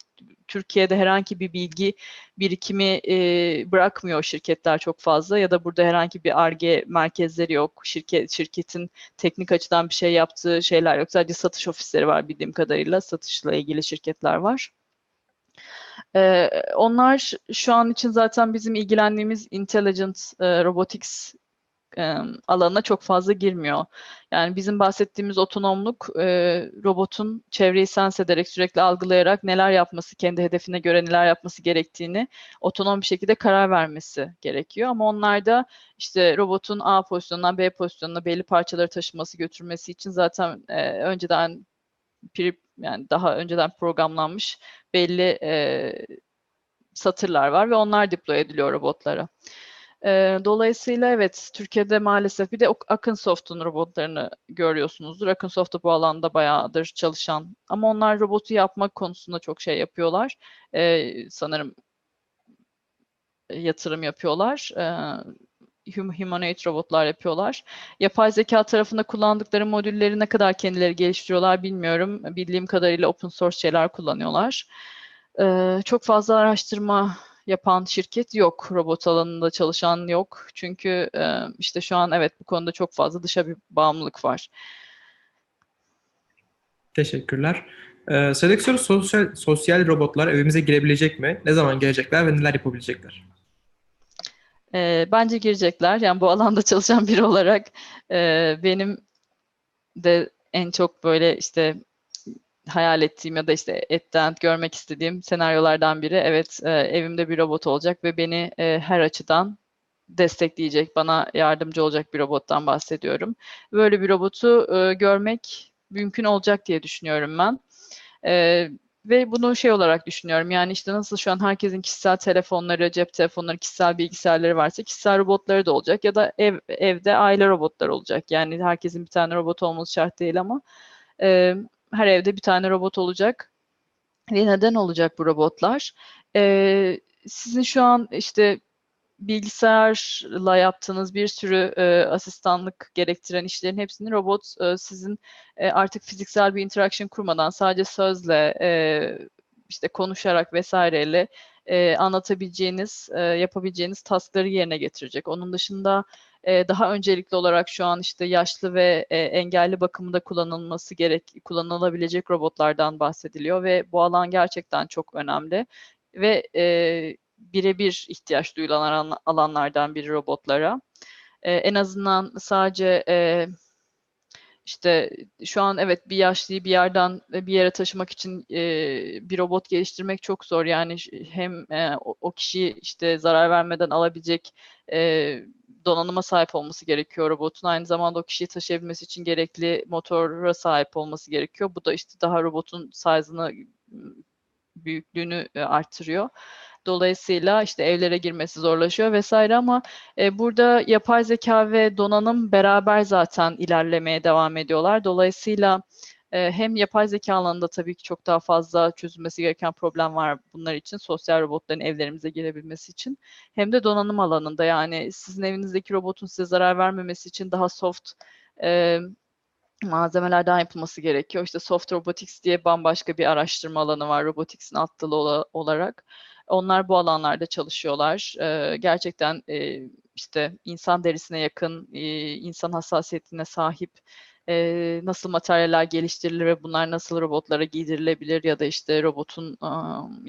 Türkiye'de herhangi bir bilgi birikimi e, bırakmıyor şirketler çok fazla ya da burada herhangi bir ARGE merkezleri yok. Şirket şirketin teknik açıdan bir şey yaptığı şeyler yok. Sadece satış ofisleri var bildiğim kadarıyla. Satışla ilgili şirketler var. Ee, onlar şu an için zaten bizim ilgilendiğimiz intelligent e, robotics e, alanına çok fazla girmiyor. Yani bizim bahsettiğimiz otonomluk e, robotun çevreyi sens ederek sürekli algılayarak neler yapması, kendi hedefine göre neler yapması gerektiğini otonom bir şekilde karar vermesi gerekiyor. Ama onlarda işte robotun A pozisyonundan B pozisyonuna belli parçaları taşıması, götürmesi için zaten e, önceden yani daha önceden programlanmış belli e, satırlar var ve onlar deploy ediliyor robotlara. E, dolayısıyla evet Türkiye'de maalesef bir de Akınsoft'un robotlarını görüyorsunuzdur. Akınsoft da bu alanda bayağıdır çalışan ama onlar robotu yapmak konusunda çok şey yapıyorlar. E, sanırım yatırım yapıyorlar. E, humanoid robotlar yapıyorlar. Yapay zeka tarafında kullandıkları modülleri ne kadar kendileri geliştiriyorlar bilmiyorum. Bildiğim kadarıyla open source şeyler kullanıyorlar. Ee, çok fazla araştırma yapan şirket yok. Robot alanında çalışan yok. Çünkü e, işte şu an evet bu konuda çok fazla dışa bir bağımlılık var. Teşekkürler. Ee, sıradaki soru sosyal, sosyal robotlar evimize girebilecek mi? Ne zaman gelecekler ve neler yapabilecekler? E, bence girecekler. Yani bu alanda <laughs> çalışan biri olarak e, benim de en çok böyle işte hayal ettiğim ya da işte etten görmek istediğim senaryolardan biri. Evet e, evimde bir robot olacak ve beni e, her açıdan destekleyecek, bana yardımcı olacak bir robottan bahsediyorum. Böyle bir robotu e, görmek mümkün olacak diye düşünüyorum ben. E, ve bunu şey olarak düşünüyorum. Yani işte nasıl şu an herkesin kişisel telefonları, cep telefonları, kişisel bilgisayarları varsa kişisel robotları da olacak ya da ev evde aile robotları olacak. Yani herkesin bir tane robot olması şart değil ama e, her evde bir tane robot olacak. Ve neden olacak bu robotlar? E, sizin şu an işte bilgisayarla yaptığınız bir sürü e, asistanlık gerektiren işlerin hepsini robot e, sizin e, artık fiziksel bir interaction kurmadan sadece sözle e, işte konuşarak vesaireyle e, anlatabileceğiniz, e, yapabileceğiniz taskları yerine getirecek. Onun dışında e, daha öncelikli olarak şu an işte yaşlı ve e, engelli bakımında kullanılması gerek, kullanılabilecek robotlardan bahsediliyor ve bu alan gerçekten çok önemli ve e, birebir ihtiyaç duyulan alanlardan biri robotlara. E, en azından sadece e, işte şu an evet bir yaşlıyı bir yerden bir yere taşımak için e, bir robot geliştirmek çok zor. Yani hem e, o, o kişiyi işte zarar vermeden alabilecek e, donanıma sahip olması gerekiyor robotun. Aynı zamanda o kişiyi taşıyabilmesi için gerekli motora sahip olması gerekiyor. Bu da işte daha robotun size'ını büyüklüğünü e, arttırıyor. Dolayısıyla işte evlere girmesi zorlaşıyor vesaire ama e, burada yapay zeka ve donanım beraber zaten ilerlemeye devam ediyorlar. Dolayısıyla e, hem yapay zeka alanında tabii ki çok daha fazla çözülmesi gereken problem var bunlar için sosyal robotların evlerimize girebilmesi için hem de donanım alanında yani sizin evinizdeki robotun size zarar vermemesi için daha soft e, malzemelerden yapılması gerekiyor. İşte Soft Robotics diye bambaşka bir araştırma alanı var Robotics'in alt dalı olarak. Onlar bu alanlarda çalışıyorlar. E, gerçekten e, işte insan derisine yakın, e, insan hassasiyetine sahip e, nasıl materyaller geliştirilir ve bunlar nasıl robotlara giydirilebilir ya da işte robotun e,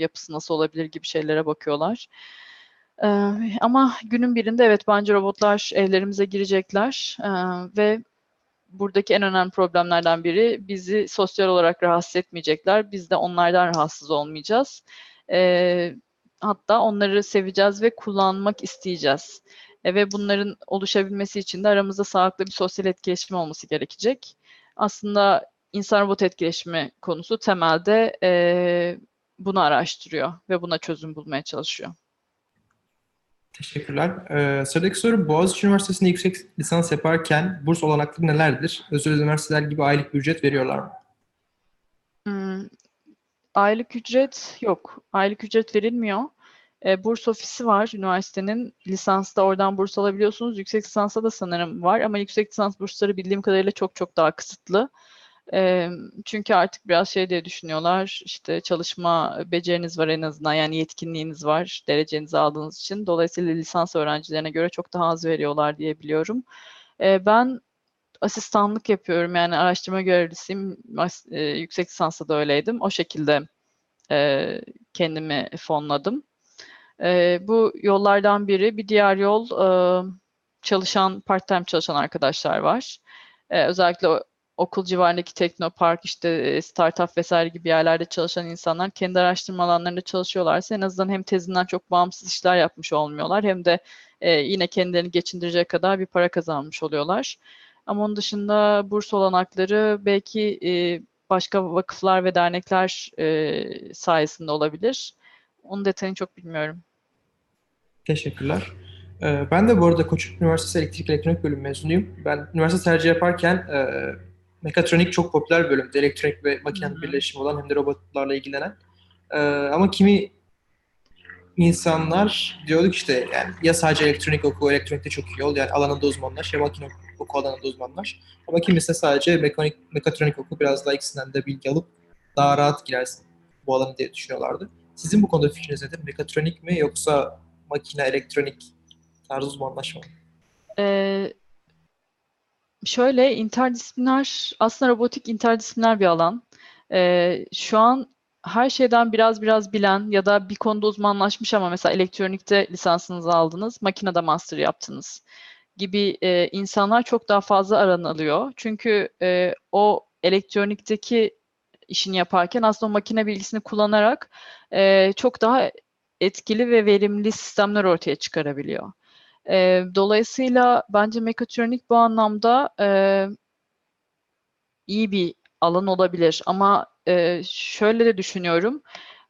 yapısı nasıl olabilir gibi şeylere bakıyorlar. E, ama günün birinde evet bence robotlar evlerimize girecekler e, ve buradaki en önemli problemlerden biri bizi sosyal olarak rahatsız etmeyecekler. Biz de onlardan rahatsız olmayacağız. E, hatta onları seveceğiz ve kullanmak isteyeceğiz. E, ve bunların oluşabilmesi için de aramızda sağlıklı bir sosyal etkileşim olması gerekecek. Aslında insan-robot etkileşimi konusu temelde e, bunu araştırıyor ve buna çözüm bulmaya çalışıyor. Teşekkürler. Ee, sıradaki soru Boğaziçi Üniversitesi'nde yüksek lisans yaparken burs olanakları nelerdir? Özel üniversiteler gibi aylık bir ücret veriyorlar mı? Hmm, aylık ücret yok. Aylık ücret verilmiyor. E, burs ofisi var üniversitenin. Lisansta oradan burs alabiliyorsunuz. Yüksek lisansta da sanırım var ama yüksek lisans bursları bildiğim kadarıyla çok çok daha kısıtlı. E, çünkü artık biraz şey diye düşünüyorlar. İşte çalışma beceriniz var en azından yani yetkinliğiniz var derecenizi aldığınız için. Dolayısıyla lisans öğrencilerine göre çok daha az veriyorlar diye biliyorum. E, ben asistanlık yapıyorum yani araştırma görevlisiyim. E, yüksek lisansta da öyleydim. O şekilde e, kendimi fonladım. E, bu yollardan biri. Bir diğer yol e, çalışan, part-time çalışan arkadaşlar var. E, özellikle okul civarındaki teknopark, işte startup vesaire gibi yerlerde çalışan insanlar kendi araştırma alanlarında çalışıyorlarsa en azından hem tezinden çok bağımsız işler yapmış olmuyorlar hem de e, yine kendilerini geçindirecek kadar bir para kazanmış oluyorlar. Ama onun dışında burs olanakları belki e, başka vakıflar ve dernekler e, sayesinde olabilir. Onun detayını çok bilmiyorum. Teşekkürler. Ee, ben de bu arada Koçuk Üniversitesi Elektrik Elektronik Bölümü mezunuyum. Ben üniversite tercih yaparken e, mekatronik çok popüler bir bölümdü. Elektronik ve makine birleşimi olan hem de robotlarla ilgilenen. E, ama kimi insanlar diyorduk işte yani ya sadece elektronik oku, elektronikte çok iyi ol yani alanında uzmanlaş ya makine oku alanında uzmanlaş. Ama kimisi de sadece mekanik, mekatronik oku biraz daha ikisinden de bilgi alıp daha rahat girersin bu alanı diye düşünüyorlardı. Sizin bu konuda fikriniz nedir? Mekatronik mi yoksa makine, elektronik tarzı uzmanlaşma mı? Ee, şöyle interdisipliner, aslında robotik interdisipliner bir alan. Ee, şu an her şeyden biraz biraz bilen ya da bir konuda uzmanlaşmış ama mesela elektronikte lisansınızı aldınız, makinede master yaptınız gibi e, insanlar çok daha fazla aranılıyor. Çünkü e, o elektronikteki işini yaparken aslında o makine bilgisini kullanarak e, çok daha etkili ve verimli sistemler ortaya çıkarabiliyor. E, dolayısıyla bence mekatronik bu anlamda e, iyi bir alan olabilir. Ama e, şöyle de düşünüyorum.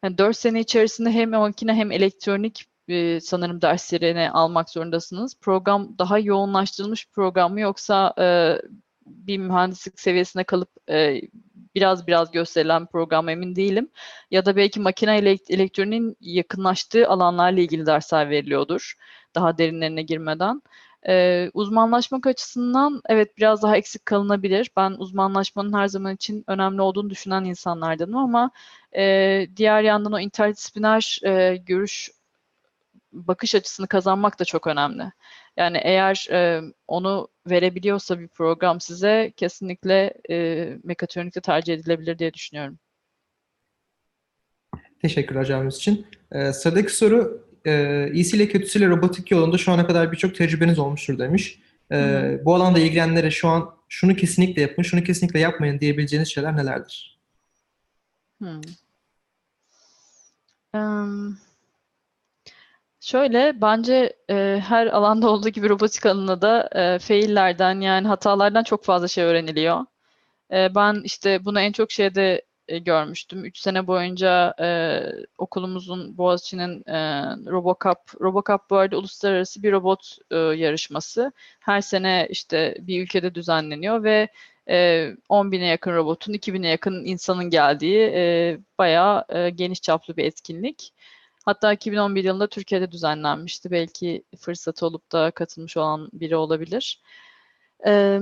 Yani 4 sene içerisinde hem makine hem elektronik e, sanırım derslerini almak zorundasınız. Program daha yoğunlaştırılmış program mı yoksa e, bir mühendislik seviyesine kalıp e, biraz biraz gösterilen program emin değilim. Ya da belki makine ile elektroniğin yakınlaştığı alanlarla ilgili dersler veriliyordur. Daha derinlerine girmeden. Ee, uzmanlaşmak açısından evet biraz daha eksik kalınabilir. Ben uzmanlaşmanın her zaman için önemli olduğunu düşünen insanlardanım ama e, diğer yandan o interdisipliner e, görüş bakış açısını kazanmak da çok önemli. Yani eğer e, onu verebiliyorsa bir program size kesinlikle e, mekatronikte tercih edilebilir diye düşünüyorum. Teşekkürler cevabınız için. Ee, sıradaki soru e, iyisiyle kötüsüyle robotik yolunda şu ana kadar birçok tecrübeniz olmuştur demiş. E, bu alanda ilgilenenlere şu an şunu kesinlikle yapın, şunu kesinlikle yapmayın diyebileceğiniz şeyler nelerdir? Hmm. Um, Şöyle bence e, her alanda olduğu gibi robotik alanında da e, faillerden yani hatalardan çok fazla şey öğreniliyor. E, ben işte bunu en çok şeyde e, görmüştüm. Üç sene boyunca e, okulumuzun Boğaziçi'nin e, Robocup, Robocup bu arada uluslararası bir robot e, yarışması. Her sene işte bir ülkede düzenleniyor ve e, 10 bine yakın robotun, 2 bine yakın insanın geldiği e, bayağı e, geniş çaplı bir etkinlik. Hatta 2011 yılında Türkiye'de düzenlenmişti. Belki fırsatı olup da katılmış olan biri olabilir. Ee,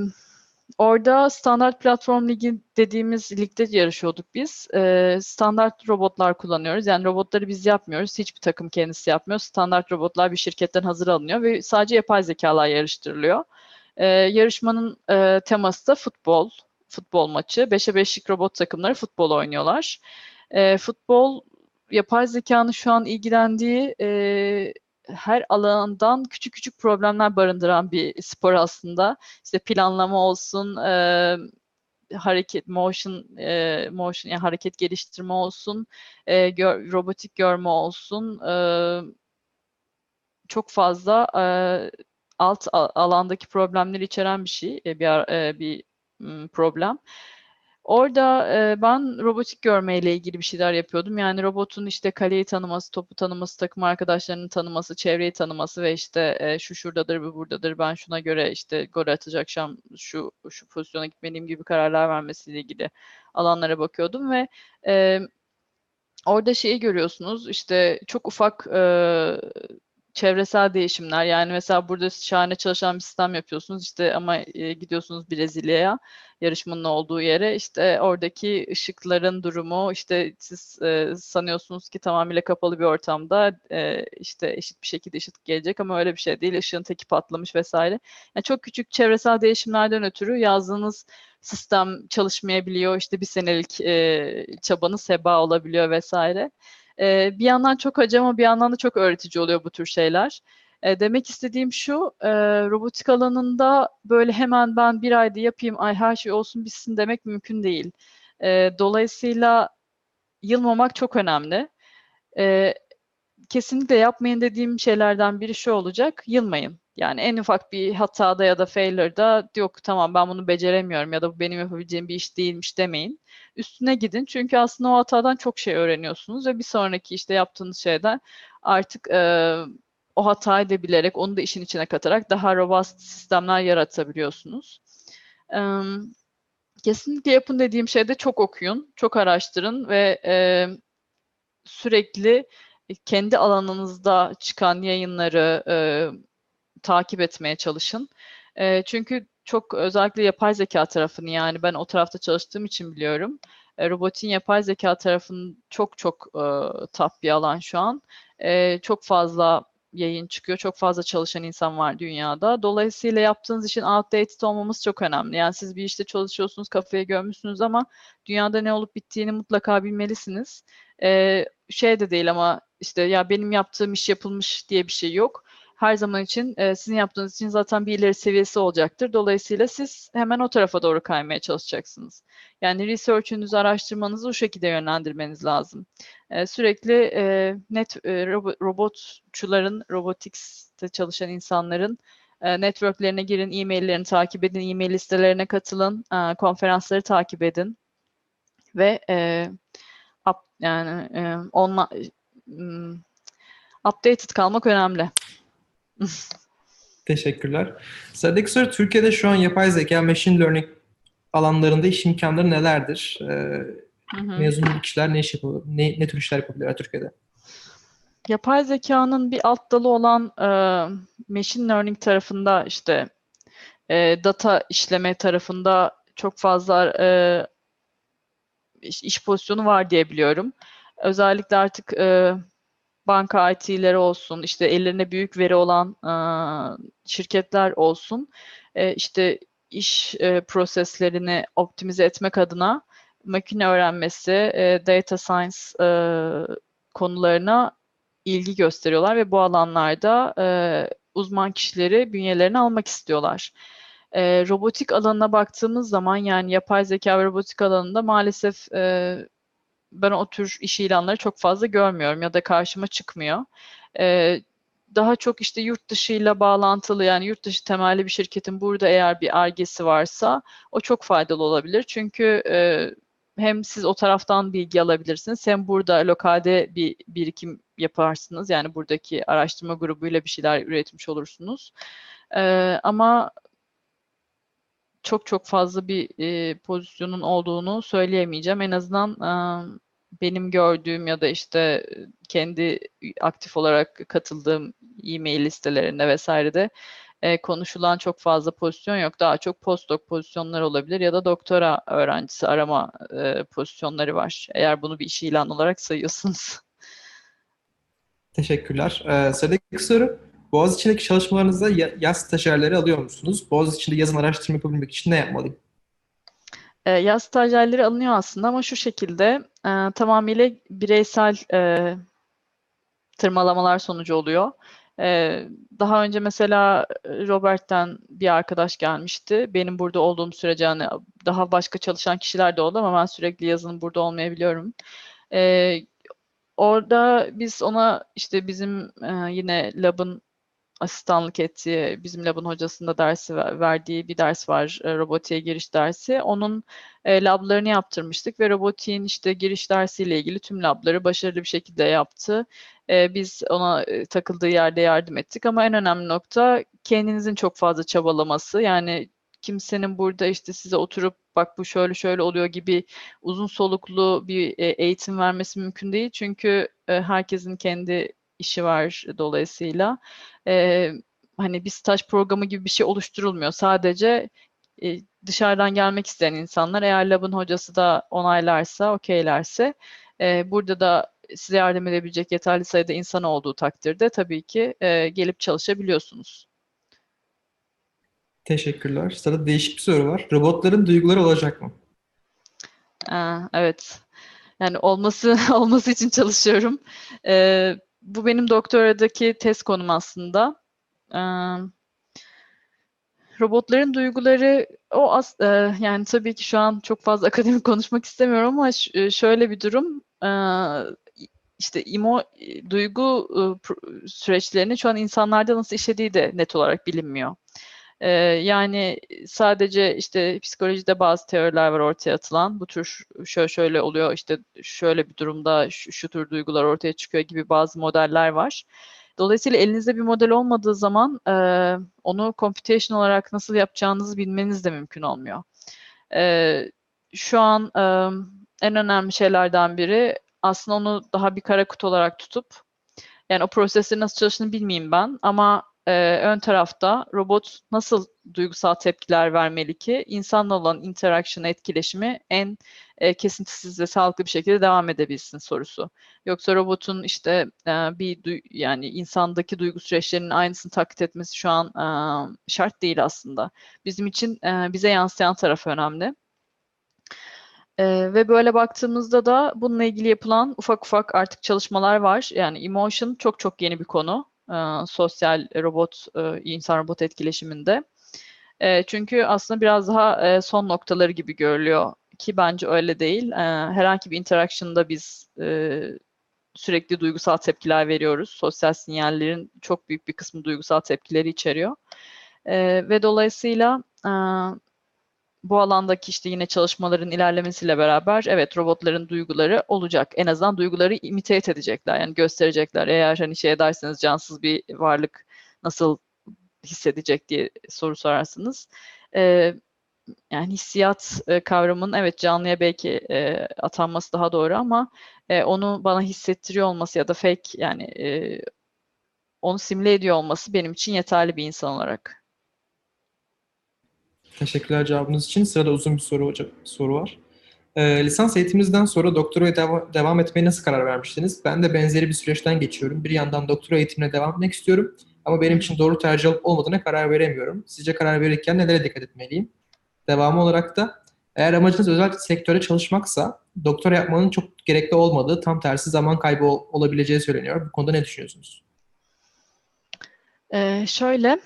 orada Standart Platform Ligi dediğimiz ligde yarışıyorduk biz. Ee, standart robotlar kullanıyoruz. Yani robotları biz yapmıyoruz. Hiçbir takım kendisi yapmıyor. Standart robotlar bir şirketten hazır alınıyor ve sadece yapay zekalar yarıştırılıyor. Ee, yarışmanın e, teması da futbol. Futbol maçı. 5'e 5'lik robot takımları futbol oynuyorlar. E, futbol yapay zekanın şu an ilgilendiği e, her alandan küçük küçük problemler barındıran bir spor aslında. İşte planlama olsun, e, hareket motion e, motion yani hareket geliştirme olsun, e, gör, robotik görme olsun, e, çok fazla e, alt alandaki problemleri içeren bir şey, e, bir e, bir problem. Orada e, ben robotik görmeyle ilgili bir şeyler yapıyordum. Yani robotun işte kaleyi tanıması, topu tanıması, takım arkadaşlarının tanıması, çevreyi tanıması ve işte e, şu şuradadır, bu buradadır, ben şuna göre işte gol atacak şu şu pozisyona gitmeliyim gibi kararlar vermesiyle ilgili alanlara bakıyordum ve e, orada şeyi görüyorsunuz işte çok ufak e, çevresel değişimler yani mesela burada şahane çalışan bir sistem yapıyorsunuz işte ama e, gidiyorsunuz Brezilya'ya yarışmanın olduğu yere işte oradaki ışıkların durumu işte siz e, sanıyorsunuz ki tamamıyla kapalı bir ortamda e, işte eşit bir şekilde ışık gelecek ama öyle bir şey değil ışığın teki patlamış vesaire. Yani çok küçük çevresel değişimlerden ötürü yazdığınız sistem çalışmayabiliyor işte bir senelik e, çabanız heba olabiliyor vesaire. E, bir yandan çok acı ama bir yandan da çok öğretici oluyor bu tür şeyler. E, demek istediğim şu, e, robotik alanında böyle hemen ben bir ayda yapayım, ay her şey olsun bitsin demek mümkün değil. E, dolayısıyla yılmamak çok önemli. E, kesinlikle yapmayın dediğim şeylerden biri şu olacak, yılmayın. Yani en ufak bir hatada ya da failure'da yok tamam ben bunu beceremiyorum ya da bu benim yapabileceğim bir iş değilmiş demeyin. Üstüne gidin çünkü aslında o hatadan çok şey öğreniyorsunuz ve bir sonraki işte yaptığınız şeyden artık e, o hatayı da bilerek onu da işin içine katarak daha robust sistemler yaratabiliyorsunuz. E, kesinlikle yapın dediğim şeyde çok okuyun, çok araştırın ve e, sürekli kendi alanınızda çıkan yayınları, e, takip etmeye çalışın. E, çünkü çok özellikle yapay zeka tarafını yani ben o tarafta çalıştığım için biliyorum. E, robotin yapay zeka tarafının çok çok e, top bir alan şu an. E, çok fazla yayın çıkıyor. Çok fazla çalışan insan var dünyada. Dolayısıyla yaptığınız işin outdated olmaması çok önemli. Yani siz bir işte çalışıyorsunuz, kafaya görmüşsünüz ama dünyada ne olup bittiğini mutlaka bilmelisiniz. Ee, şey de değil ama işte ya benim yaptığım iş yapılmış diye bir şey yok her zaman için e, sizin yaptığınız için zaten bir ileri seviyesi olacaktır. Dolayısıyla siz hemen o tarafa doğru kaymaya çalışacaksınız. Yani research'ünüzü, araştırmanızı o şekilde yönlendirmeniz lazım. E, sürekli e, net e, robotçuların, robotics'te çalışan insanların e, networklerine girin, e-maillerini takip edin, e-mail listelerine katılın, e, konferansları takip edin ve e, up, yani e, onla, um, updated kalmak önemli. <laughs> Teşekkürler. Sıradaki soru Türkiye'de şu an yapay zeka, machine learning alanlarında iş imkanları nelerdir? Ee, hı hı. Mezun kişiler ne iş yapabilir, ne, ne tür işler yapabilirler Türkiye'de? Yapay zekanın bir alt dalı olan e, machine learning tarafında işte e, data işleme tarafında çok fazla e, iş, iş pozisyonu var diye biliyorum. Özellikle artık e, banka IT'leri olsun, işte ellerine büyük veri olan e, şirketler olsun, e, işte iş e, proseslerini optimize etmek adına makine öğrenmesi, e, data science e, konularına ilgi gösteriyorlar ve bu alanlarda e, uzman kişileri bünyelerine almak istiyorlar. E, robotik alanına baktığımız zaman yani yapay zeka ve robotik alanında maalesef e, ben o tür iş ilanları çok fazla görmüyorum ya da karşıma çıkmıyor. Ee, daha çok işte yurt dışıyla bağlantılı yani yurt dışı temelli bir şirketin burada eğer bir argesi varsa o çok faydalı olabilir. Çünkü e, hem siz o taraftan bilgi alabilirsiniz hem burada lokalde bir birikim yaparsınız. Yani buradaki araştırma grubuyla bir şeyler üretmiş olursunuz. Ee, ama çok çok fazla bir e, pozisyonun olduğunu söyleyemeyeceğim. En azından e, benim gördüğüm ya da işte kendi aktif olarak katıldığım e-mail listelerinde vesairede e, konuşulan çok fazla pozisyon yok. Daha çok postdoc pozisyonlar olabilir ya da doktora öğrencisi arama e, pozisyonları var. Eğer bunu bir iş ilan olarak sayıyorsunuz. Teşekkürler. Ee, sıradaki soru. Boğaz içindeki çalışmalarınızda yaz stajyerleri alıyor musunuz? Boğaz içinde yazın araştırma yapabilmek için ne yapmalıyım? E, yaz stajyerleri alınıyor aslında ama şu şekilde e, tamamıyla bireysel e, tırmalamalar sonucu oluyor. Ee, daha önce mesela Robert'ten bir arkadaş gelmişti. Benim burada olduğum sürece hani daha başka çalışan kişiler de oldu ama ben sürekli yazın burada olmayabiliyorum. Ee, orada biz ona işte bizim e, yine lab'ın asistanlık ettiği, bizim lab'ın hocasında dersi verdiği bir ders var, e, robotiğe giriş dersi. Onun e, lablarını yaptırmıştık ve robotiğin işte giriş dersiyle ilgili tüm labları başarılı bir şekilde yaptı. E, biz ona e, takıldığı yerde yardım ettik ama en önemli nokta kendinizin çok fazla çabalaması. Yani kimsenin burada işte size oturup bak bu şöyle şöyle oluyor gibi uzun soluklu bir e, eğitim vermesi mümkün değil. Çünkü herkesin kendi işi var dolayısıyla. E, hani bir staj programı gibi bir şey oluşturulmuyor. Sadece e, dışarıdan gelmek isteyen insanlar eğer labın hocası da onaylarsa, okeylerse e, burada da size yardım edebilecek yeterli sayıda insan olduğu takdirde tabii ki e, gelip çalışabiliyorsunuz. Teşekkürler. Sırada değişik bir soru var. Robotların duyguları olacak mı? Aa, evet. Yani olması <laughs> olması için çalışıyorum. Ee, bu benim doktoradaki test konum aslında. Ee, robotların duyguları o as e, yani tabii ki şu an çok fazla <laughs> akademik konuşmak istemiyorum ama şöyle bir durum. E, işte imo duygu e, süreçlerini şu an insanlarda nasıl işlediği de net olarak bilinmiyor. Ee, yani sadece işte psikolojide bazı teoriler var ortaya atılan. Bu tür şöyle şöyle oluyor işte şöyle bir durumda şu, şu tür duygular ortaya çıkıyor gibi bazı modeller var. Dolayısıyla elinizde bir model olmadığı zaman e, onu computation olarak nasıl yapacağınızı bilmeniz de mümkün olmuyor. E, şu an e, en önemli şeylerden biri aslında onu daha bir kara kutu olarak tutup yani o proseslerin nasıl çalıştığını bilmeyeyim ben ama e, ön tarafta robot nasıl duygusal tepkiler vermeli ki insanla olan interaction etkileşimi en e, kesintisiz ve sağlıklı bir şekilde devam edebilsin sorusu. Yoksa robotun işte e, bir yani insandaki duygu süreçlerinin aynısını taklit etmesi şu an e, şart değil aslında. Bizim için e, bize yansıyan taraf önemli. Ee, ve böyle baktığımızda da bununla ilgili yapılan ufak ufak artık çalışmalar var. Yani emotion çok çok yeni bir konu e, sosyal robot, e, insan-robot etkileşiminde. E, çünkü aslında biraz daha e, son noktaları gibi görülüyor ki bence öyle değil. E, herhangi bir interaction'da biz e, sürekli duygusal tepkiler veriyoruz. Sosyal sinyallerin çok büyük bir kısmı duygusal tepkileri içeriyor. E, ve dolayısıyla e, bu alandaki işte yine çalışmaların ilerlemesiyle beraber evet robotların duyguları olacak. En azından duyguları imitate edecekler. Yani gösterecekler. Eğer hani şey ederseniz cansız bir varlık nasıl hissedecek diye soru sorarsınız. Ee, yani hissiyat e, kavramının evet canlıya belki e, atanması daha doğru ama e, onu bana hissettiriyor olması ya da fake yani e, onu simüle ediyor olması benim için yeterli bir insan olarak. Teşekkürler cevabınız için. Sırada uzun bir soru, hocam, soru var. E, lisans eğitiminizden sonra doktoraya deva- devam etmeye nasıl karar vermiştiniz? Ben de benzeri bir süreçten geçiyorum. Bir yandan doktora eğitimine devam etmek istiyorum. Ama benim için doğru tercih olup olmadığına karar veremiyorum. Sizce karar verirken nelere dikkat etmeliyim? Devamı olarak da eğer amacınız özel sektöre çalışmaksa doktora yapmanın çok gerekli olmadığı, tam tersi zaman kaybı ol- olabileceği söyleniyor. Bu konuda ne düşünüyorsunuz? Ee, şöyle,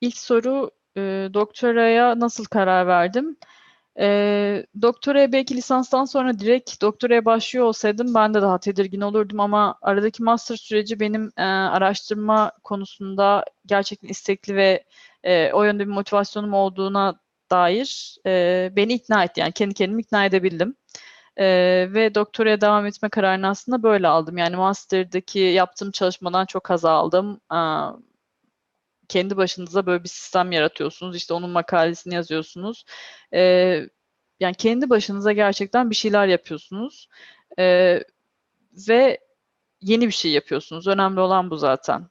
ilk soru e, doktoraya nasıl karar verdim? E, doktoraya belki lisanstan sonra direkt doktoraya başlıyor olsaydım ben de daha tedirgin olurdum ama aradaki master süreci benim e, araştırma konusunda gerçekten istekli ve e, o yönde bir motivasyonum olduğuna dair e, beni ikna etti. Yani kendi kendimi ikna edebildim. E, ve doktoraya devam etme kararını aslında böyle aldım. Yani master'daki yaptığım çalışmadan çok haz aldım. E, kendi başınıza böyle bir sistem yaratıyorsunuz. İşte onun makalesini yazıyorsunuz. E, yani kendi başınıza gerçekten bir şeyler yapıyorsunuz. E, ve yeni bir şey yapıyorsunuz. Önemli olan bu zaten.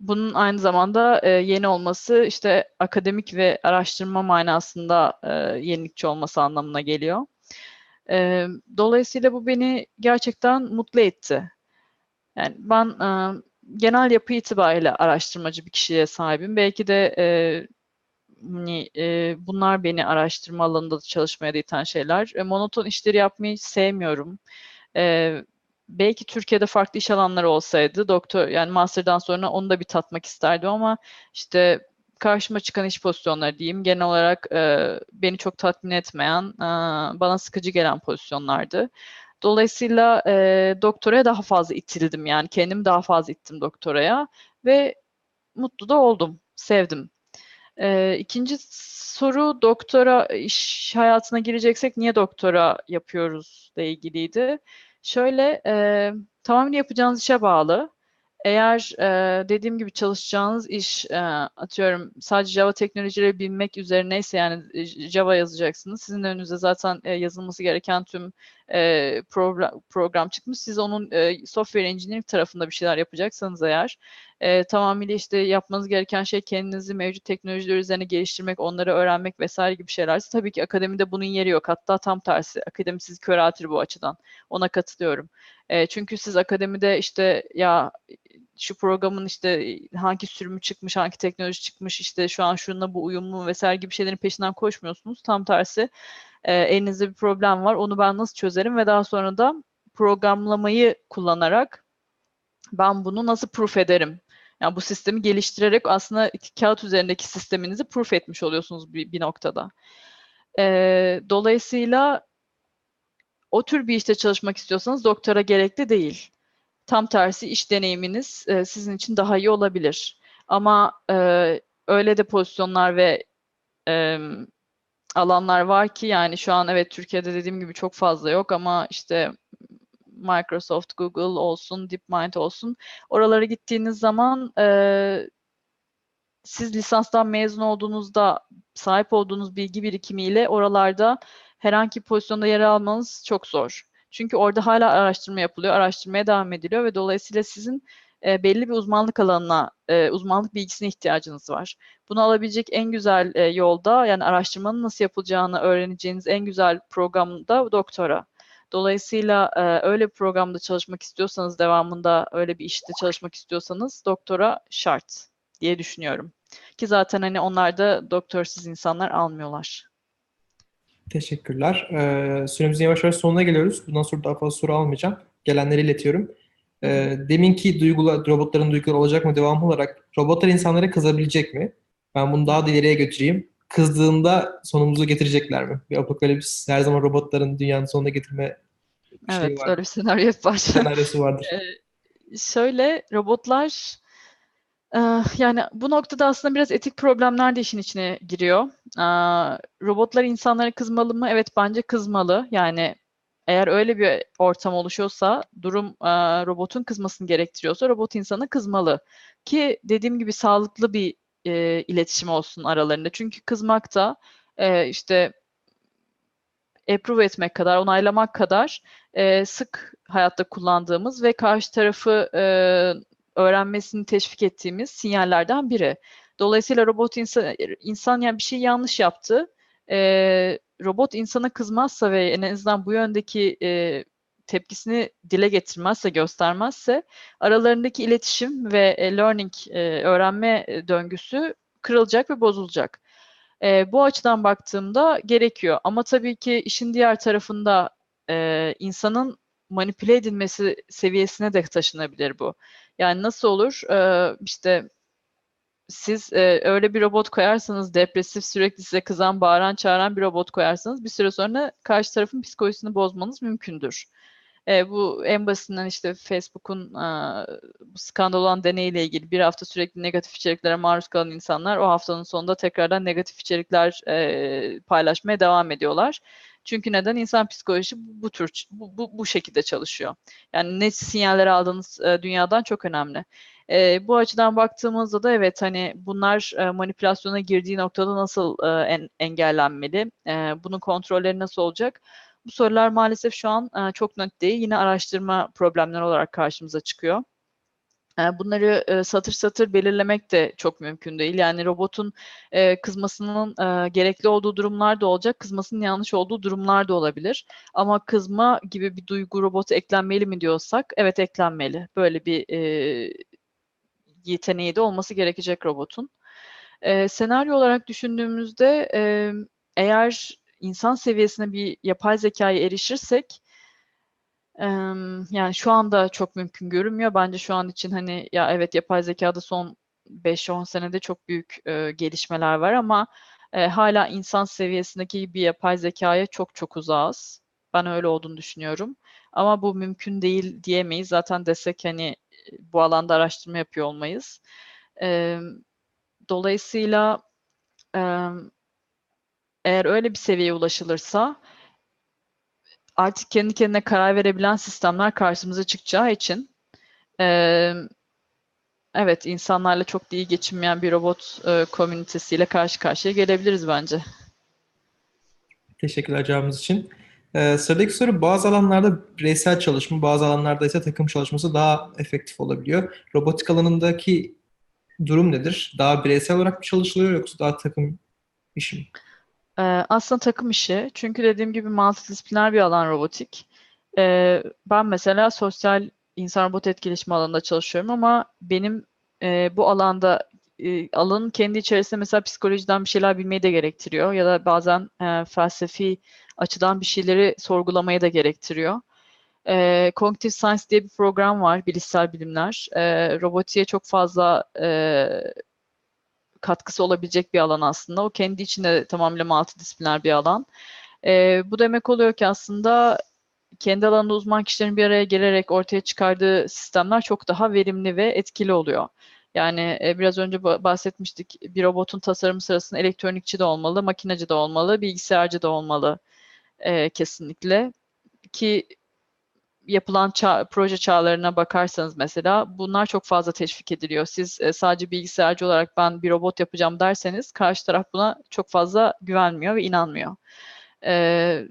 Bunun aynı zamanda e, yeni olması işte akademik ve araştırma manasında e, yenilikçi olması anlamına geliyor. E, dolayısıyla bu beni gerçekten mutlu etti. Yani ben e, genel yapı itibariyle araştırmacı bir kişiye sahibim. Belki de e, hani, e, bunlar beni araştırma alanında çalışmaya da iten şeyler. E, monoton işleri yapmayı sevmiyorum. E, belki Türkiye'de farklı iş alanları olsaydı doktor yani master'dan sonra onu da bir tatmak isterdim ama işte karşıma çıkan iş pozisyonları diyeyim genel olarak e, beni çok tatmin etmeyen, e, bana sıkıcı gelen pozisyonlardı. Dolayısıyla e, doktoraya daha fazla itildim yani kendimi daha fazla ittim doktoraya ve mutlu da oldum, sevdim. E, ikinci soru doktora iş hayatına gireceksek niye doktora yapıyoruz ile ilgiliydi. Şöyle e, tamamen yapacağınız işe bağlı. Eğer e, dediğim gibi çalışacağınız iş e, atıyorum sadece Java teknolojileri bilmek üzerineyse yani Java yazacaksınız. Sizin önünüze zaten e, yazılması gereken tüm e, program, program çıkmış. Siz onun e, software engineering tarafında bir şeyler yapacaksanız eğer e, tamamıyla işte yapmanız gereken şey kendinizi mevcut teknolojiler üzerine geliştirmek, onları öğrenmek vesaire gibi şeylerse tabii ki akademide bunun yeri yok. Hatta tam tersi. Akademi sizi köreltir bu açıdan. Ona katılıyorum. E, çünkü siz akademide işte ya şu programın işte hangi sürümü çıkmış, hangi teknoloji çıkmış, işte şu an şununla bu uyumlu vesaire gibi şeylerin peşinden koşmuyorsunuz. Tam tersi e, elinizde bir problem var. Onu ben nasıl çözerim ve daha sonra da programlamayı kullanarak ben bunu nasıl proof ederim? Yani bu sistemi geliştirerek aslında kağıt üzerindeki sisteminizi proof etmiş oluyorsunuz bir, bir noktada. E, dolayısıyla o tür bir işte çalışmak istiyorsanız doktora gerekli değil. Tam tersi iş deneyiminiz e, sizin için daha iyi olabilir. Ama e, öyle de pozisyonlar ve e, alanlar var ki yani şu an evet Türkiye'de dediğim gibi çok fazla yok ama işte Microsoft, Google olsun, DeepMind olsun oralara gittiğiniz zaman e, siz lisanstan mezun olduğunuzda sahip olduğunuz bilgi birikimiyle oralarda herhangi bir pozisyonda yer almanız çok zor. Çünkü orada hala araştırma yapılıyor, araştırmaya devam ediliyor ve dolayısıyla sizin e, belli bir uzmanlık alanına, e, uzmanlık bilgisine ihtiyacınız var. Bunu alabilecek en güzel e, yolda yani araştırmanın nasıl yapılacağını öğreneceğiniz en güzel program da doktora. Dolayısıyla e, öyle bir programda çalışmak istiyorsanız, devamında öyle bir işte çalışmak istiyorsanız doktora şart diye düşünüyorum. Ki zaten hani onlar da doktorsuz insanlar almıyorlar. Teşekkürler. Ee, süremizin yavaş yavaş sonuna geliyoruz. Bundan sonra daha fazla soru almayacağım. Gelenleri iletiyorum. Ee, deminki duygular, robotların duyguları olacak mı devamı olarak robotlar insanlara kızabilecek mi? Ben bunu daha da ileriye götüreyim. Kızdığında sonumuzu getirecekler mi? Bir apokalips her zaman robotların dünyanın sonuna getirme evet, şeyi var. öyle bir senaryo var. Senaryosu vardır. <laughs> ee, şöyle robotlar yani bu noktada aslında biraz etik problemler de işin içine giriyor. Robotlar insanlara kızmalı mı? Evet bence kızmalı. Yani eğer öyle bir ortam oluşuyorsa, durum robotun kızmasını gerektiriyorsa robot insana kızmalı. Ki dediğim gibi sağlıklı bir e, iletişim olsun aralarında. Çünkü kızmak da e, işte approve etmek kadar, onaylamak kadar e, sık hayatta kullandığımız ve karşı tarafı e, öğrenmesini teşvik ettiğimiz sinyallerden biri. Dolayısıyla robot insan, insan yani bir şey yanlış yaptı. E, robot insana kızmazsa ve en azından bu yöndeki e, tepkisini dile getirmezse, göstermezse aralarındaki iletişim ve e, learning, e, öğrenme döngüsü kırılacak ve bozulacak. E, bu açıdan baktığımda gerekiyor. Ama tabii ki işin diğer tarafında e, insanın manipüle edilmesi seviyesine de taşınabilir bu. Yani nasıl olur? Ee, işte siz e, öyle bir robot koyarsanız, depresif, sürekli size kızan, bağıran, çağıran bir robot koyarsanız bir süre sonra karşı tarafın psikolojisini bozmanız mümkündür. E, bu en basitinden işte Facebook'un e, skandal olan deneyiyle ilgili bir hafta sürekli negatif içeriklere maruz kalan insanlar o haftanın sonunda tekrardan negatif içerikler e, paylaşmaya devam ediyorlar. Çünkü neden? İnsan psikolojisi bu tür bu, bu, bu şekilde çalışıyor. Yani ne sinyaller aldığınız e, dünyadan çok önemli. E, bu açıdan baktığımızda da evet hani bunlar e, manipülasyona girdiği noktada nasıl e, en, engellenmeli? E, bunun kontrolleri nasıl olacak? Bu sorular maalesef şu an e, çok net değil. Yine araştırma problemleri olarak karşımıza çıkıyor. E, bunları e, satır satır belirlemek de çok mümkün değil. Yani robotun e, kızmasının gerekli olduğu durumlar da olacak, kızmasının yanlış olduğu durumlar da olabilir. Ama kızma gibi bir duygu robotu eklenmeli mi diyorsak, evet eklenmeli. Böyle bir yeteneği de olması gerekecek robotun. senaryo olarak düşündüğümüzde eğer insan seviyesine bir yapay zekaya erişirsek yani şu anda çok mümkün görünmüyor. Bence şu an için hani ya evet yapay zekada son 5-10 senede çok büyük e, gelişmeler var ama e, hala insan seviyesindeki bir yapay zekaya çok çok uzağız. Ben öyle olduğunu düşünüyorum. Ama bu mümkün değil diyemeyiz. Zaten desek hani bu alanda araştırma yapıyor olmayız. E, dolayısıyla e, eğer öyle bir seviyeye ulaşılırsa artık kendi kendine karar verebilen sistemler karşımıza çıkacağı için e, evet insanlarla çok da iyi geçinmeyen bir robot e, komünitesiyle karşı karşıya gelebiliriz bence. Teşekkürler cevabınız için. Ee, sıradaki soru bazı alanlarda bireysel çalışma, bazı alanlarda ise takım çalışması daha efektif olabiliyor. Robotik alanındaki durum nedir? Daha bireysel olarak mı çalışılıyor yoksa daha takım işi mi? Ee, aslında takım işi. Çünkü dediğim gibi multidisipliner bir alan robotik. Ee, ben mesela sosyal insan-robot etkileşimi alanında çalışıyorum ama benim e, bu alanda e, alanın kendi içerisinde mesela psikolojiden bir şeyler bilmeyi de gerektiriyor ya da bazen e, felsefi açıdan bir şeyleri sorgulamayı da gerektiriyor. E, Cognitive Science diye bir program var, bilişsel bilimler. E, robotiğe çok fazla e, katkısı olabilecek bir alan aslında. O kendi içinde tamamıyla multidisipliner bir alan. E, bu demek oluyor ki aslında kendi alanında uzman kişilerin bir araya gelerek ortaya çıkardığı sistemler çok daha verimli ve etkili oluyor. Yani e, biraz önce bahsetmiştik bir robotun tasarımı sırasında elektronikçi de olmalı, makinacı da olmalı, bilgisayarcı da olmalı e, kesinlikle. Ki yapılan çağ, proje çağlarına bakarsanız mesela bunlar çok fazla teşvik ediliyor. Siz e, sadece bilgisayarcı olarak ben bir robot yapacağım derseniz karşı taraf buna çok fazla güvenmiyor ve inanmıyor. E,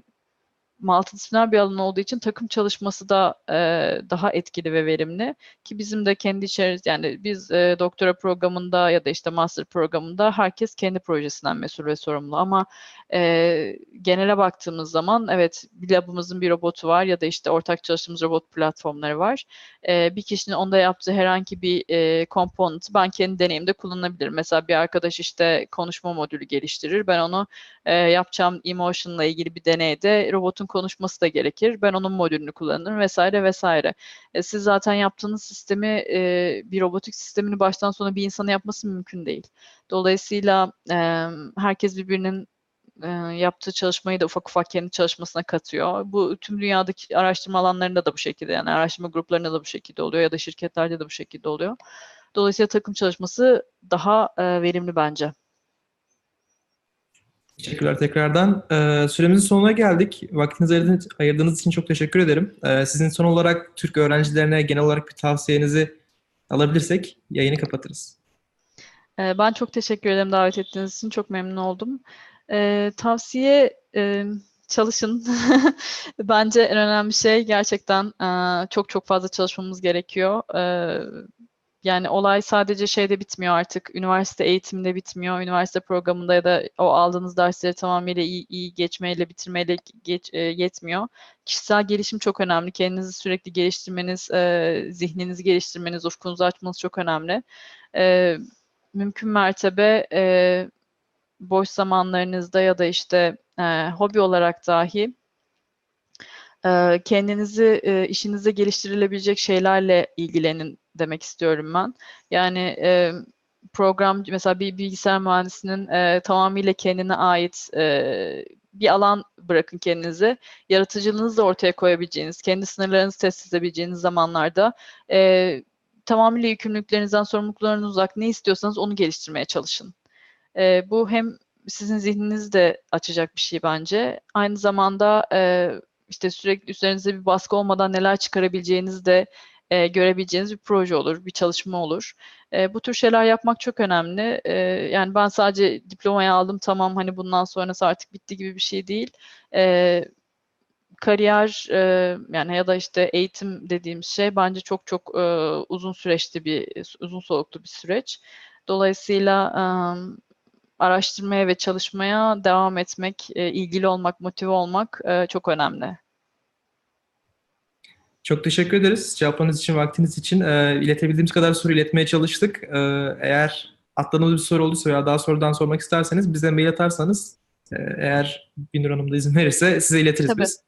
multidisipliner bir alan olduğu için takım çalışması da e, daha etkili ve verimli ki bizim de kendi içerisinde yani biz e, doktora programında ya da işte master programında herkes kendi projesinden mesul ve sorumlu ama e, genele baktığımız zaman evet bir labımızın bir robotu var ya da işte ortak çalıştığımız robot platformları var. E, bir kişinin onda yaptığı herhangi bir e, component ben kendi deneyimde kullanabilirim. Mesela bir arkadaş işte konuşma modülü geliştirir. Ben onu e, yapacağım emotion'la ilgili bir deneyde robotun konuşması da gerekir. Ben onun modülünü kullanırım vesaire vesaire. E, siz zaten yaptığınız sistemi e, bir robotik sistemini baştan sona bir insana yapması mümkün değil. Dolayısıyla e, herkes birbirinin e, yaptığı çalışmayı da ufak ufak kendi çalışmasına katıyor. Bu tüm dünyadaki araştırma alanlarında da bu şekilde yani araştırma gruplarında da bu şekilde oluyor ya da şirketlerde de bu şekilde oluyor. Dolayısıyla takım çalışması daha e, verimli bence. Teşekkürler tekrardan. Ee, süremizin sonuna geldik. Vaktinizi ayırdığınız, için çok teşekkür ederim. Ee, sizin son olarak Türk öğrencilerine genel olarak bir tavsiyenizi alabilirsek yayını kapatırız. Ee, ben çok teşekkür ederim davet ettiğiniz için. Çok memnun oldum. Tavsiye e, çalışın. <laughs> Bence en önemli şey gerçekten e, çok çok fazla çalışmamız gerekiyor. Yani olay sadece şeyde bitmiyor artık. Üniversite eğitiminde bitmiyor. Üniversite programında ya da o aldığınız dersleri tamamıyla iyi, iyi geçmeyle, bitirmeyle geç, e, yetmiyor. Kişisel gelişim çok önemli. Kendinizi sürekli geliştirmeniz, e, zihninizi geliştirmeniz, ufkunuzu açmanız çok önemli. E, mümkün mertebe e, boş zamanlarınızda ya da işte e, hobi olarak dahi e, kendinizi e, işinizde geliştirilebilecek şeylerle ilgilenin demek istiyorum ben. Yani e, program mesela bir bilgisayar mühendisinin e, tamamıyla kendine ait e, bir alan bırakın kendinize. Yaratıcılığınızı da ortaya koyabileceğiniz, kendi sınırlarınızı test edebileceğiniz zamanlarda e, tamamıyla yükümlülüklerinizden, sorumluluklarınızdan uzak ne istiyorsanız onu geliştirmeye çalışın. E, bu hem sizin zihninizi de açacak bir şey bence. Aynı zamanda e, işte sürekli üzerinize bir baskı olmadan neler çıkarabileceğinizi de e, görebileceğiniz bir proje olur, bir çalışma olur. E, bu tür şeyler yapmak çok önemli. E, yani ben sadece diplomayı aldım tamam hani bundan sonrası artık bitti gibi bir şey değil. E, kariyer e, yani ya da işte eğitim dediğimiz şey bence çok çok e, uzun süreçli bir uzun soluklu bir süreç. Dolayısıyla e, araştırmaya ve çalışmaya devam etmek, e, ilgili olmak, motive olmak e, çok önemli. Çok teşekkür ederiz. Cevaplarınız için, vaktiniz için. E, iletebildiğimiz kadar soru iletmeye çalıştık. E, eğer atladığımız bir soru olduysa veya daha sorudan sormak isterseniz bize mail atarsanız e, eğer Binur Hanım da izin verirse size iletiriz Tabii. biz.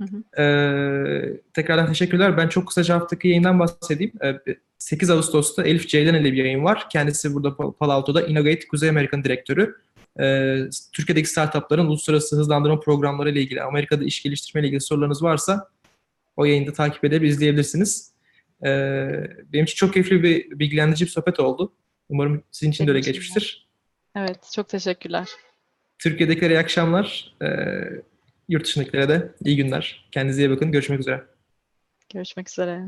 Hı hı. Ee, tekrardan teşekkürler. Ben çok kısaca haftaki yayından bahsedeyim. Ee, 8 Ağustos'ta Elif Ceylan ile bir yayın var. Kendisi burada Pal- Palo Alto'da Innovate Kuzey Amerika'nın direktörü. Ee, Türkiye'deki startupların uluslararası hızlandırma programları ile ilgili, Amerika'da iş geliştirme ile ilgili sorularınız varsa o yayında takip edip izleyebilirsiniz. Ee, benim için çok keyifli bir bilgilendirici bir sohbet oldu. Umarım sizin için de öyle geçmiştir. Evet, çok teşekkürler. Türkiye'dekilere iyi akşamlar. Ee, yurt dışındakilere de iyi günler. Kendinize iyi bakın. Görüşmek üzere. Görüşmek üzere.